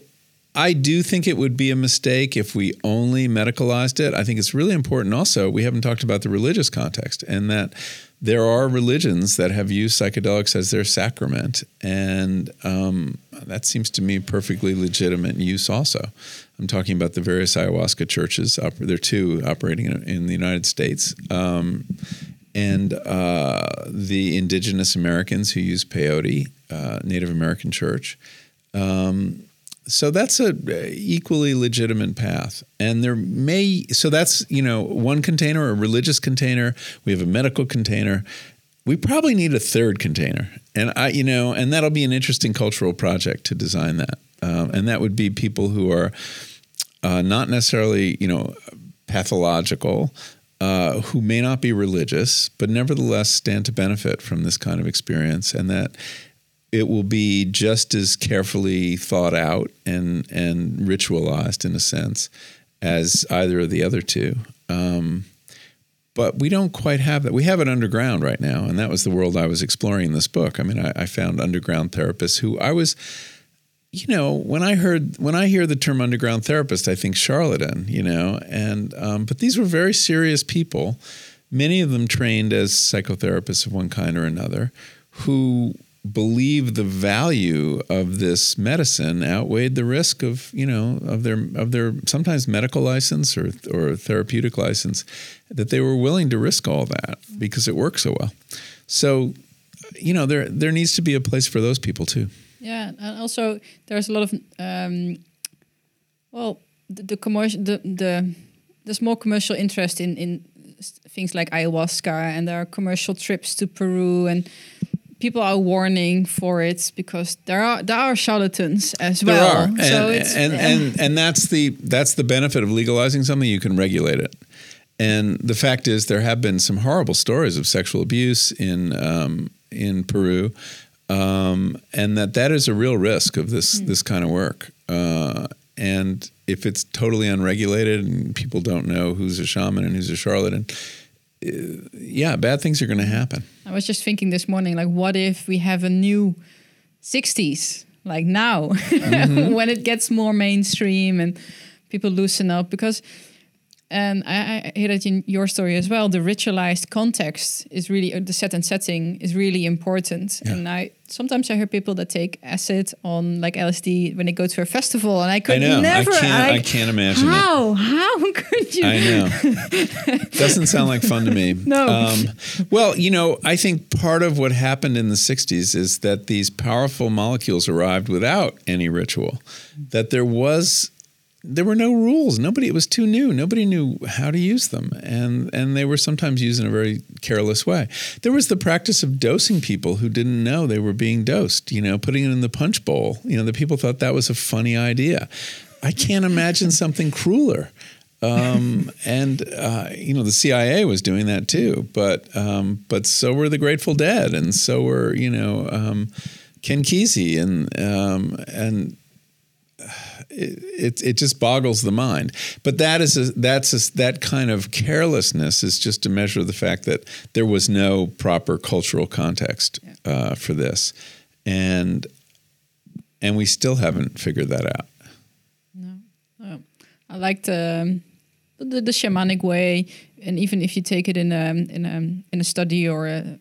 I do think it would be a mistake if we only medicalized it. I think it's really important also, we haven't talked about the religious context and that there are religions that have used psychedelics as their sacrament. And um, that seems to me perfectly legitimate use also. I'm talking about the various ayahuasca churches. There are two operating in, the United States. Um, and uh, the indigenous Americans who use peyote, uh, Native American church. Um, so that's a equally legitimate path, and there may so that's you know one container, a religious container. We have a medical container. We probably need a third container, and I you know, and that'll be an interesting cultural project to design that, um, and that would be people who are uh, not necessarily you know pathological, uh, who may not be religious, but nevertheless stand to benefit from this kind of experience, and that it will be just as carefully thought out and and ritualized in a sense as either of the other two. Um, but we don't quite have that. We have it underground right now, and that was the world I was exploring in this book. I mean, I, I found underground therapists who I was you know, when I heard when I hear the term underground therapist, I think charlatan. You know, and um, but these were very serious people, many of them trained as psychotherapists of one kind or another, who believed the value of this medicine outweighed the risk of you know of their of their sometimes medical license or or therapeutic license, that they were willing to risk all that because it works so well. So, you know, there there needs to be a place for those people too. Yeah, and also there's a lot of um, well, the, the commercial, the the there's more commercial interest in in things like ayahuasca, and there are commercial trips to Peru, and people are warning for it because there are there are charlatans as there well. Are. And, so and, and and that's the that's the benefit of legalizing something. You can regulate it. And the fact is, there have been some horrible stories of sexual abuse in um, in Peru um, and that that is a real risk of this mm. this kind of work. Uh, and if it's totally unregulated and people don't know who's a shaman and who's a charlatan, uh, yeah, bad things are going to happen. I was just thinking this morning, like, what if we have a new '60s, like now, [laughs] mm-hmm. when it gets more mainstream and people loosen up because and I, I hear that in your story as well. The ritualized context is really the set and setting is really important. Yeah. And I sometimes I hear people that take acid on like LSD when they go to a festival, and I could I know. never. I can't, I, I can't imagine how. It. How [laughs] could you? I know. [laughs] Doesn't sound like fun to me. [laughs] No. Um, well, you know, I think part of what happened in the '60s is that these powerful molecules arrived without any ritual. That there was there were no rules. Nobody. It was too new. Nobody knew how to use them, and and they were sometimes used in a very careless way. There was the practice of dosing people who didn't know they were being dosed. You know, putting it in the punch bowl. You know, the people thought that was a funny idea. I can't imagine [laughs] something crueler. Um, and uh, you know the CIA was doing that too, but um, but so were the Grateful Dead, and so were you know um, Ken Kesey, and um, and it, it, just boggles the mind. But that is a, that's a, that kind of carelessness is just a measure of the fact that there was no proper cultural context uh, for this, and and we still haven't figured that out. No, oh, I like the, the, the shamanic way, and even if you take it in a in a in a study or a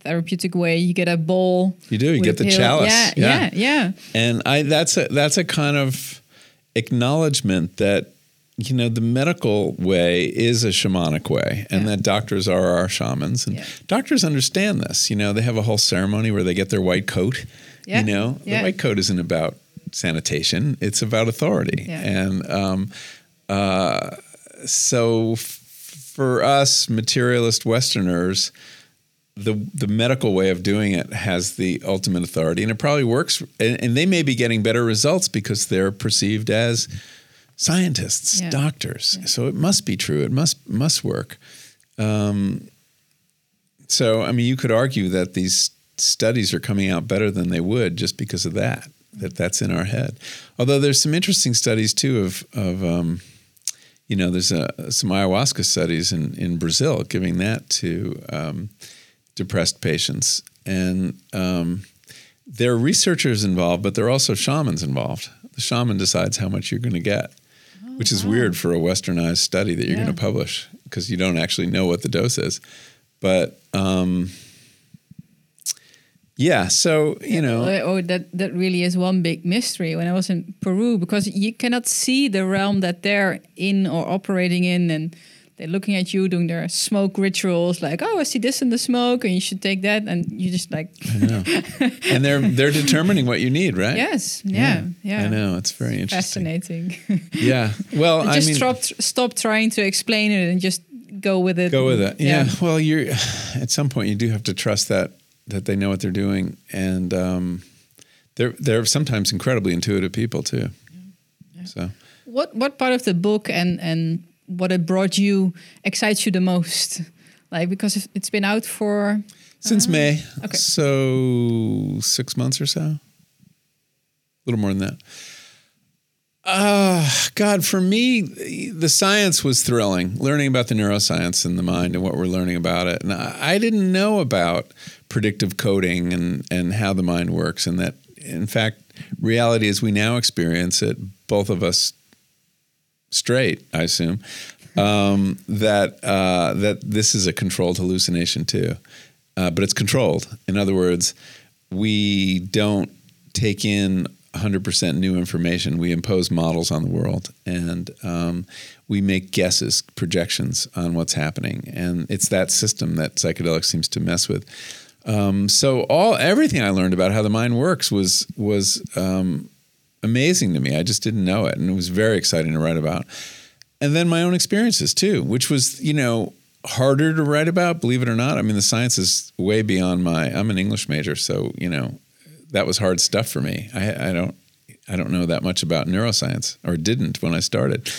therapeutic way. You get a bowl. You do. You get the chalice. Yeah, yeah, yeah, yeah. And I that's a that's a kind of acknowledgement that you know the medical way is a shamanic way and yeah. that doctors are our shamans and yeah. doctors understand this you know they have a whole ceremony where they get their white coat yeah. you know the white coat isn't about sanitation it's about authority and um, uh, so f- for us materialist westerners the the medical way of doing it has the ultimate authority, and it probably works. And, and they may be getting better results because they're perceived as scientists, yeah. doctors. Yeah. So it must be true. It must must work. Um, so I mean, you could argue that these studies are coming out better than they would just because of that. That that's in our head. Although there's some interesting studies too of of um, you know there's a, some ayahuasca studies in in Brazil giving that to um, depressed patients. And um, there are researchers involved, but there are also shamans involved. The shaman decides how much you're going to get, oh, which is wow. weird for a westernized study that you're yeah. going to publish because you don't actually know what the dose is. But um, yeah, so you know, oh, that that really is one big mystery. When I was in Peru, because you cannot see the realm that they're in or operating in, and they're looking at you doing their smoke rituals like oh i see this in the smoke and you should take that and you just like I know. and they're they're determining what you need right? Yes. Yeah. Yeah, yeah. i know. It's very interesting. Fascinating. Yeah. Well [laughs] i just mean stop stop trying to explain it and just go with it. Go with it. Yeah, yeah. well you're at some point you do have to trust that that they know what they're doing. And um, they're they're sometimes incredibly intuitive people too. Yeah. so. What what part of the book and and what it brought you excites you the most? Like because it's been out for since uh, May, okay. so six months or so, a little more than that. Uh, God, for me, the science was thrilling. Learning about the neuroscience in the mind and what we're learning about it, and I, I didn't know about predictive coding and and how the mind works, and that in fact, reality as we now experience it, both of us straight, I assume, um, that uh, that this is a controlled hallucination too, uh, but it's controlled. In other words, we don't take in 100% new information. We impose models on the world and um, we make guesses, projections on what's happening. And it's that system that psychedelics seems to mess with. Um, so all everything I learned about how the mind works was was um, amazing to me. I just didn't know it, and it was very exciting to write about. And then my own experiences too, which was you know harder to write about, believe it or not. I mean, the science is way beyond my. I'm an English major, so you know that was hard stuff for me. I, I don't I don't know that much about neuroscience, or didn't when I started,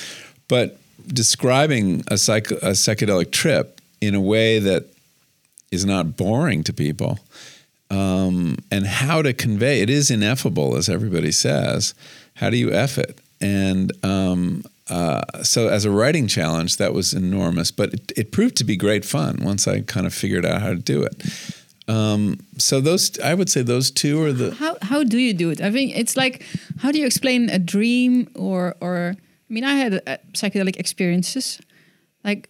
but describing a, psych, a psychedelic trip in a way that is not boring to people um, and how to convey it is ineffable as everybody says. How do you eff it? And um, uh, so as a writing challenge that was enormous but it, it, proved to be great fun once i kind of figured out how to do it. Um, so those i would say those two are the how, how do you do it? I think it's like how do you explain a dream or or i mean i had uh, psychedelic experiences. Like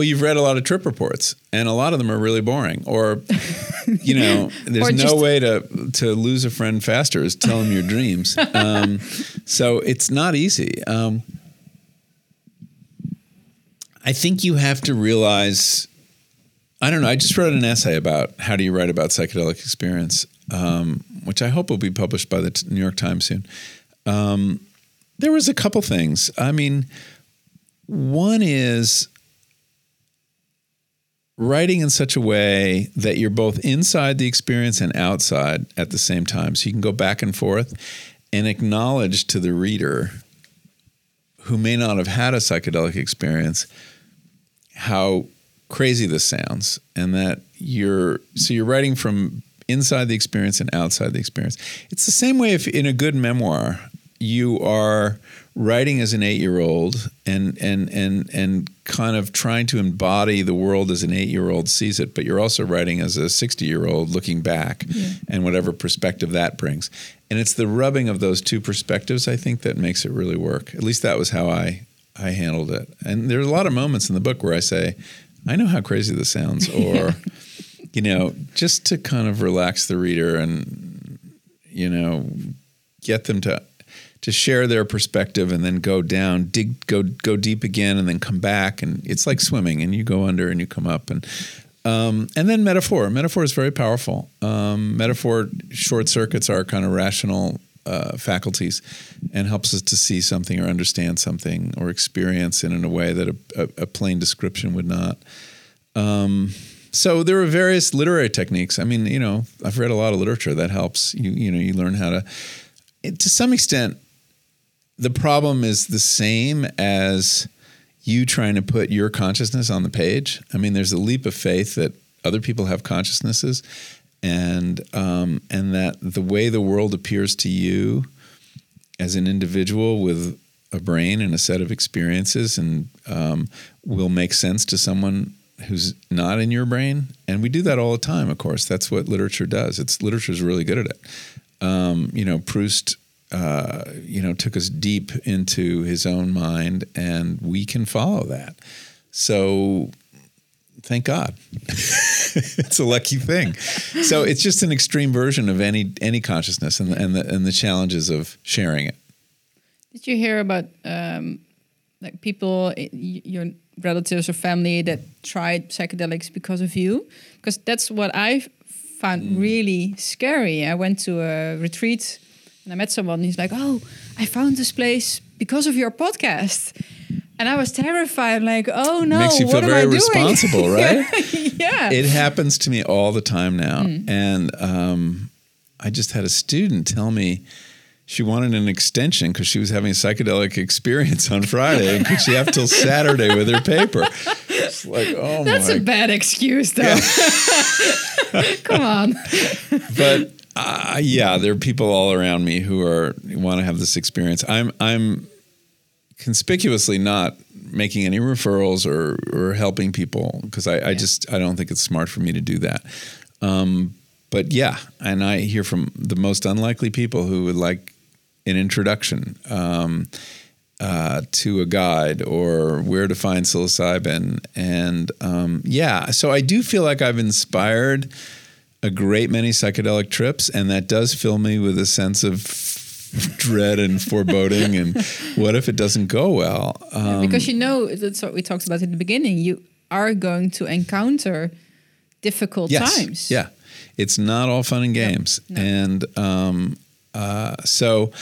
well, you've read a lot of trip reports, and a lot of them are really boring. Or, you know, [laughs] there's no way to to lose a friend faster is tell them your dreams. [laughs] Um, so it's not easy. Um, I think you have to realize. I don't know. I just wrote an essay about how do you write about psychedelic experience, um, which I hope will be published by the New York Times soon. Um, there was a couple things. I mean, one is writing in such a way that you're both inside the experience and outside at the same time. So you can go back and forth and acknowledge to the reader who may not have had a psychedelic experience how crazy this sounds and that you're so you're writing from inside the experience and outside the experience. It's the same way if in a good memoir you are writing as an eight-year-old and and and and kind of trying to embody the world as an eight-year-old sees it, but you're also writing as a sixty-year-old looking back yeah. and whatever perspective that brings. And it's the rubbing of those two perspectives, I think, that makes it really work. At least that was how I I handled it. And there's a lot of moments in the book where I say, I know how crazy this sounds, [laughs] or you know, just to kind of relax the reader and you know get them to to share their perspective and then go down, dig, go go deep again, and then come back. And it's like swimming, and you go under and you come up, and um, and then metaphor. Metaphor is very powerful. Um, metaphor short circuits our kind of rational uh, faculties and helps us to see something or understand something or experience it in a way that a, a, a plain description would not. Um, so there are various literary techniques. I mean, you know, I've read a lot of literature that helps. You you know, you learn how to. to some extent, the problem is the same as you trying to put your consciousness on the page. I mean, there's a leap of faith that other people have consciousnesses, and um, and that the way the world appears to you as an individual with a brain and a set of experiences, and um, will make sense to someone who's not in your brain. And we do that all the time. Of course, that's what literature does. It's literature is really good at it. Um, you know, Proust uh, you know, took us deep into his own mind, and we can follow that. So, thank God, [laughs] it's a lucky thing. So it's just an extreme version of any any consciousness, and the, and the and the challenges of sharing it. Did you hear about um, like people, your relatives or family that tried psychedelics because of you? Because that's what I found mm. really scary. I went to a retreat and I met someone. He's like, "Oh, I found this place because of your podcast." And I was terrified, like, "Oh no, makes you feel very responsible, [laughs] right?" yeah, it happens to me all the time now, mm. and um, I just had a student tell me she wanted an extension because she was having a psychedelic experience on Friday and could she have till Saturday with her paper? It's like, oh That's my. a bad excuse, though. [laughs] Come on. but Uh, yeah, there are people all around me who are want to have this experience. I'm I'm conspicuously not making any referrals or or helping people because I, I just I don't think it's smart for me to do that. Um, but yeah, and I hear from the most unlikely people who would like an introduction um, uh, to a guide or where to find psilocybin, and um, yeah, so I do feel like I've inspired a great many psychedelic trips, and that does fill me with a sense of dread and foreboding and [laughs] what if it doesn't go well? Um, because you know that's what we talked about in the beginning you are going to encounter difficult yes, times. yeah. It's not all fun and games. no, no. and um, uh, so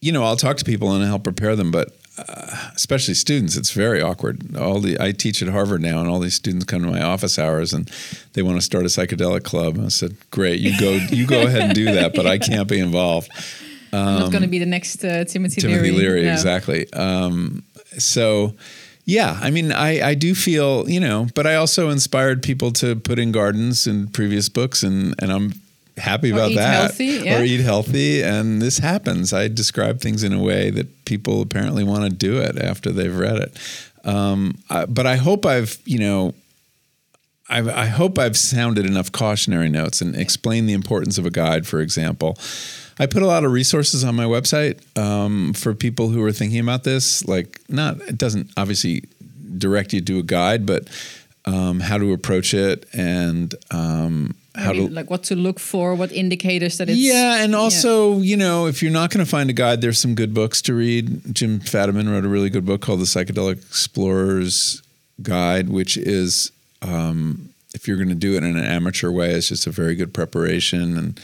you know i'll talk to people and help prepare them but uh, especially students, it's very awkward. All the I teach at Harvard now, and all these students come to my office hours, and they want to start a psychedelic club. And I said, "Great, you go, you go ahead and do that, but I can't be involved." Um, not going to be the next uh, Timothy, Timothy Leary. Leary, no. exactly. Um, so, yeah, I mean, I, I do feel, you know, but I also inspired people to put in gardens in previous books, and, and I'm happy or about that. Healthy, yeah. Or eat healthy. And this happens. I describe things in a way that people apparently want to do it after they've read it. Um, I, but I hope I've, you know, I've, I hope I've sounded enough cautionary notes and explained the importance of a guide, for example. I put a lot of resources on my website um, for people who are thinking about this. Like, not it doesn't obviously direct you to a guide, but um, how to approach it and um, how to like what to look for, what indicators that it's yeah, and also yeah. you know if you're not going to find a guide, there's some good books to read. Jim Fadiman wrote a really good book called The Psychedelic Explorer's Guide, which is um, if you're going to do it in an amateur way, it's just a very good preparation and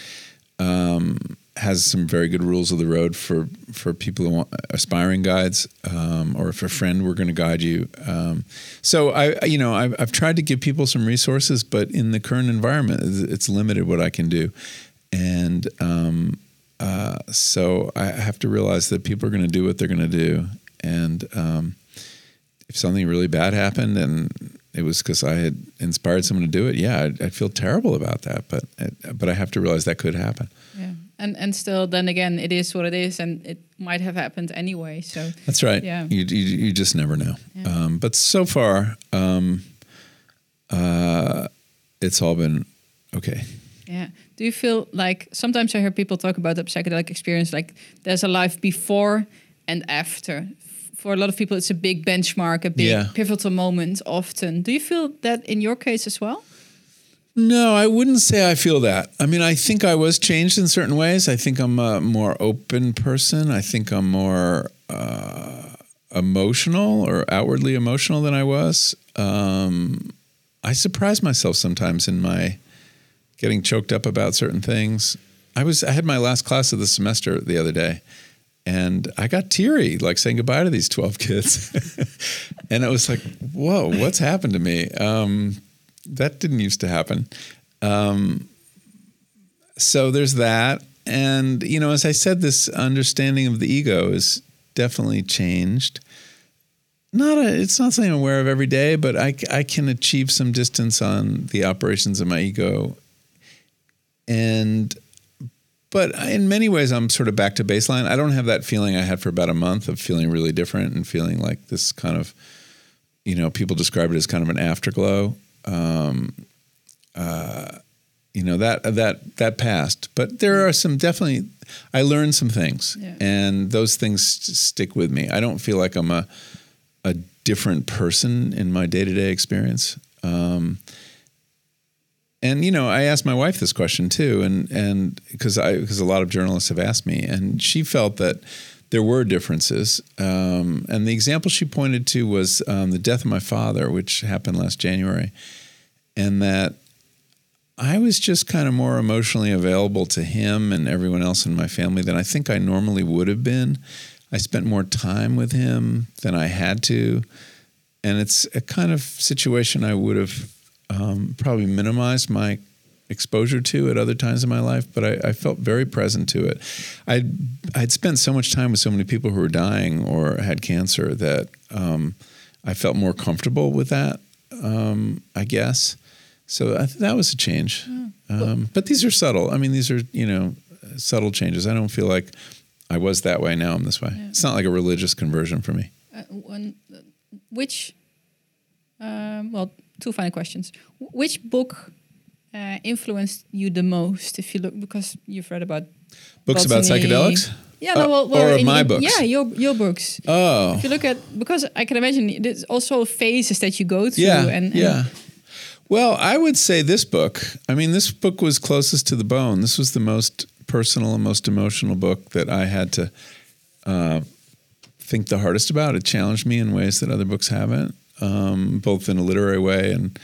um, has some very good rules of the road for for people who want aspiring guides, um, or if a friend we're going to guide you. Um, so I, you know, I've, I've, tried to give people some resources, but in the current environment, it's limited what I can do, and um, uh, so I have to realize that people are going to do what they're going to do, and um, if something really bad happened and it was because I had inspired someone to do it. Yeah, I'd, I'd feel terrible about that, but but I have to realize that could happen. Yeah. And and still then again it is what it is and it might have happened anyway so that's right. Yeah. You you, you just never know. Yeah. um, but so far um, uh, it's all been okay. Yeah. Do you feel like sometimes i hear people talk about the psychedelic experience like there's a life before and after for a lot of people it's a big benchmark a big yeah. pivotal moment often do you feel that in your case as well no, I wouldn't say I feel that. I mean, I think I was changed in certain ways. I think I'm a more open person. I think I'm more uh, emotional or outwardly emotional than I was. Um, I surprise myself sometimes in my getting choked up about certain things. I was I had my last class of the semester the other day, and I got teary, like saying goodbye to these twelve kids, [laughs] and it was like, whoa, what's happened to me? Um, that didn't used to happen. Um, so there's that. And, you know, as I said, this understanding of the ego is definitely changed. Not a, it's not something I'm aware of every day, but I, I can achieve some distance on the operations of my ego. And, but in many ways, I'm sort of back to baseline. I don't have that feeling I had for about a month of feeling really different and feeling like this kind of, you know, people describe it as kind of an afterglow um, uh, you know that that that passed. But there are some definitely. I learned some things, yeah. and those things stick with me. I don't feel like I'm a a different person in my day to day experience. Um, and you know, I asked my wife this question too, and and because I because a lot of journalists have asked me, and she felt that there were differences. Um, and the example she pointed to was um, the death of my father, which happened last January, and that I was just kind of more emotionally available to him and everyone else in my family than I think I normally would have been. I spent more time with him than I had to. And it's a kind of situation I would have um, probably minimized my exposure to at other times in my life, but I, I, felt very present to it. I'd, I'd spent so much time with so many people who were dying or had cancer that um, I felt more comfortable with that, um, I guess. So I think that was a change. Um, but these are subtle. I mean, these are you know subtle changes. I don't feel like I was that way. Now I'm this way. It's not like a religious conversion for me. Uh, one, which, um, well, two final questions. Which book uh, influenced you the most? If you look, because you've read about Books about psychedelics. Yeah, no, Uh, well, well, or my books. Yeah, your your books. Oh, If you look at because I can imagine there's also phases that you go through. yeah, and, and yeah. Well, I would say this book. I mean, this book was closest to the bone. This was the most personal and most emotional book that I had to uh, think the hardest about. It challenged me in ways that other books haven't, um, both in a literary way and.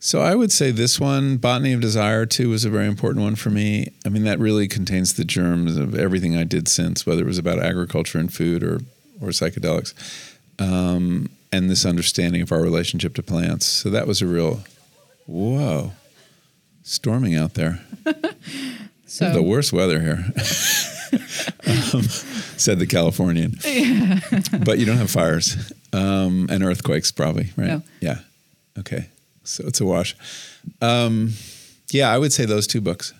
So I would say this one, Botany of Desire, too, was a very important one for me. I mean, that really contains the germs of everything I did since, whether it was about agriculture and food or or psychedelics, um, and this understanding of our relationship to plants. So that was a real, whoa, storming out there. [laughs] so the worst weather here, [laughs] [laughs] um, said the Californian. But you don't have fires um, and earthquakes, probably, right? No. Yeah. Okay. So it's a wash. Um, yeah, I would say those two books.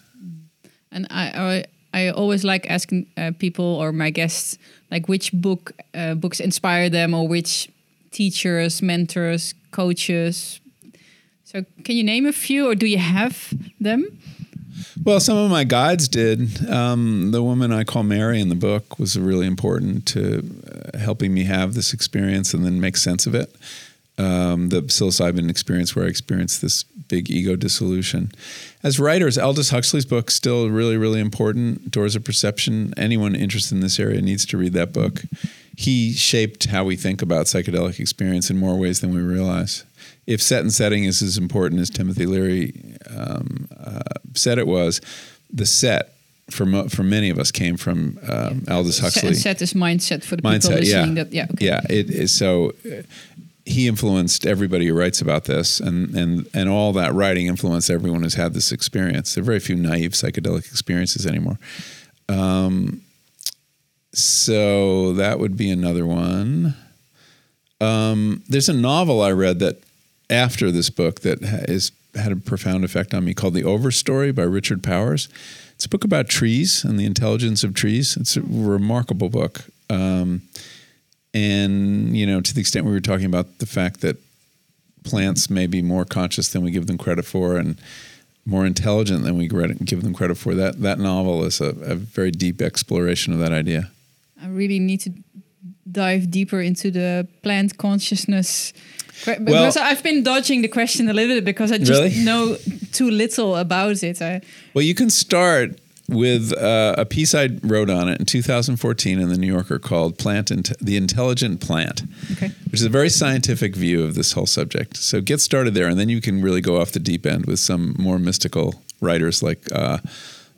And I, I, I always like asking uh, people or my guests like which book uh, books inspire them or which teachers, mentors, coaches. So can you name a few or do you have them? Well, some of my guides did. Um, the woman I call Mary in the book was really important to uh, helping me have this experience and then make sense of it. Um, the psilocybin experience, where I experienced this big ego dissolution. As writers, Aldous Huxley's book still really, really important. Doors of Perception. Anyone interested in this area needs to read that book. He shaped how we think about psychedelic experience in more ways than we realize. If set and setting is as important as Timothy Leary um, uh, said it was, the set for mo- for many of us came from um, Aldous Huxley. and set is mindset for the people Mindset, yeah. That yeah, okay. Yeah, it is so. uh, He influenced everybody who writes about this, and and and all that writing influenced everyone who's had this experience. There are very few naive psychedelic experiences anymore. Um, so that would be another one. Um, there's a novel I read that after this book that has had a profound effect on me called The Overstory by Richard Powers. It's a book about trees and the intelligence of trees. It's a remarkable book. Um, and you know, to the extent we were talking about the fact that plants may be more conscious than we give them credit for, and more intelligent than we give them credit for, that that novel is a, a very deep exploration of that idea. I really need to dive deeper into the plant consciousness. Well- Because I've been dodging the question a little bit because I just Really? know too little about it. I, Well, you can start with uh, a piece I wrote on it in 2014 in the New Yorker called "Plant Int- the Intelligent Plant," okay. which is a very scientific view of this whole subject. So get started there, and then you can really go off the deep end with some more mystical writers like uh,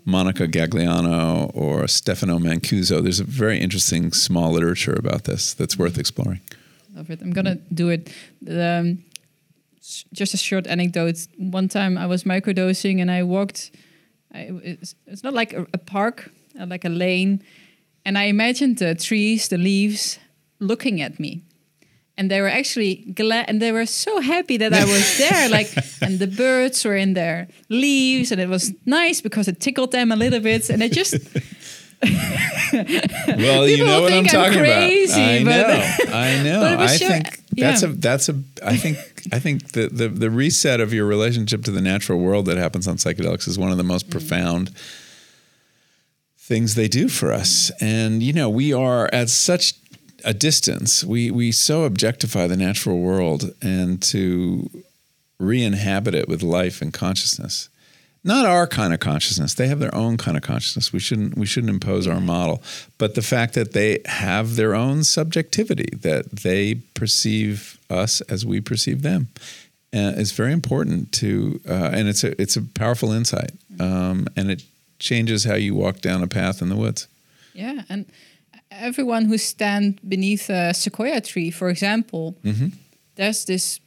Monica Gagliano or Stefano Mancuso. There's a very interesting small literature about this that's worth exploring. Love it. I'm gonna do it. Um, just a short anecdote. One time I was microdosing and I walked. I, it's, it's not like a, a park, uh, like a lane, and I imagined the trees, the leaves, looking at me, and they were actually glad, and they were so happy that I was [laughs] there. Like, and the birds were in their leaves, and it was nice because it tickled them a little bit, and it just [laughs] Well, you know what I'm think I'm talking crazy, about. I but- know. [laughs] I know. I sure- think that's yeah. a that's a I think I think the, the the reset of your relationship to the natural world that happens on psychedelics is one of the Mm. most profound things they do for us. And you know, we are at such a distance. We we so objectify the natural world and to re-inhabit it with life and consciousness not our kind of consciousness. They have their own kind of consciousness. We shouldn't we shouldn't impose our model. But the fact that they have their own subjectivity that they perceive us as we perceive them uh, is very important to uh, and it's a it's a powerful insight um, and it changes how you walk down a path in the woods. Yeah, and everyone who stand beneath a sequoia tree, for example, Mm-hmm. there's this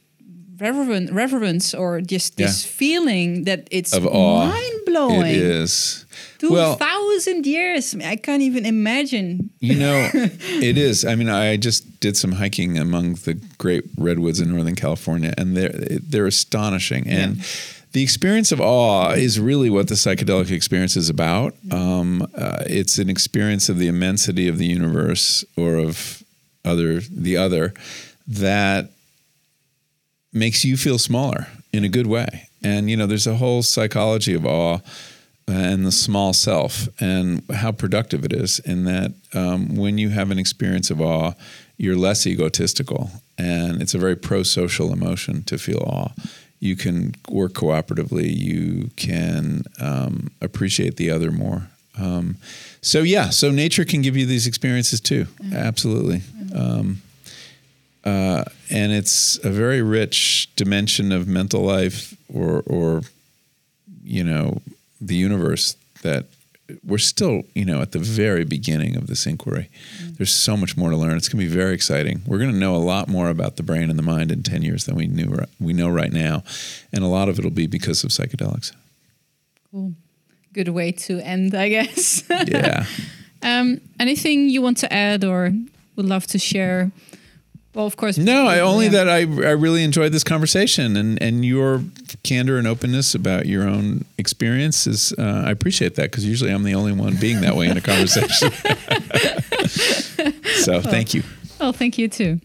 reverent reverence or just this Yeah. feeling that it's mind blowing. it is Two well thousand years. I, can't even imagine. You know, [laughs] it is. I mean, I just did some hiking among the great redwoods in Northern California, and they're they're astonishing. And the experience of awe is really what the psychedelic experience is about. Um, uh, it's an experience of the immensity of the universe or of other the other that makes you feel smaller in a good way. And you know, there's a whole psychology of awe and the small self and how productive it is in that um, when you have an experience of awe, you're less egotistical and it's a very pro-social emotion to feel awe. You can work cooperatively. You can um, appreciate the other more. Um, so yeah, so nature can give you these experiences too. Mm-hmm. Absolutely. Um, uh, and it's a very rich dimension of mental life or, or you know, the universe that we're still, you know, at the very beginning of this inquiry. Mm-hmm. There's so much more to learn. It's going to be very exciting. We're going to know a lot more about the brain and the mind in 10 years than we knew we know right now, and a lot of it'll be because of psychedelics. Cool. Good way to end, I guess. yeah. [laughs] Um, anything you want to add or would love to share well, of course. No, I, only that I, I really enjoyed this conversation and, and your candor and openness about your own experiences. Uh, I appreciate that because usually I'm the only one being that way in a conversation. [laughs] so [laughs] thank you. Well, thank you too.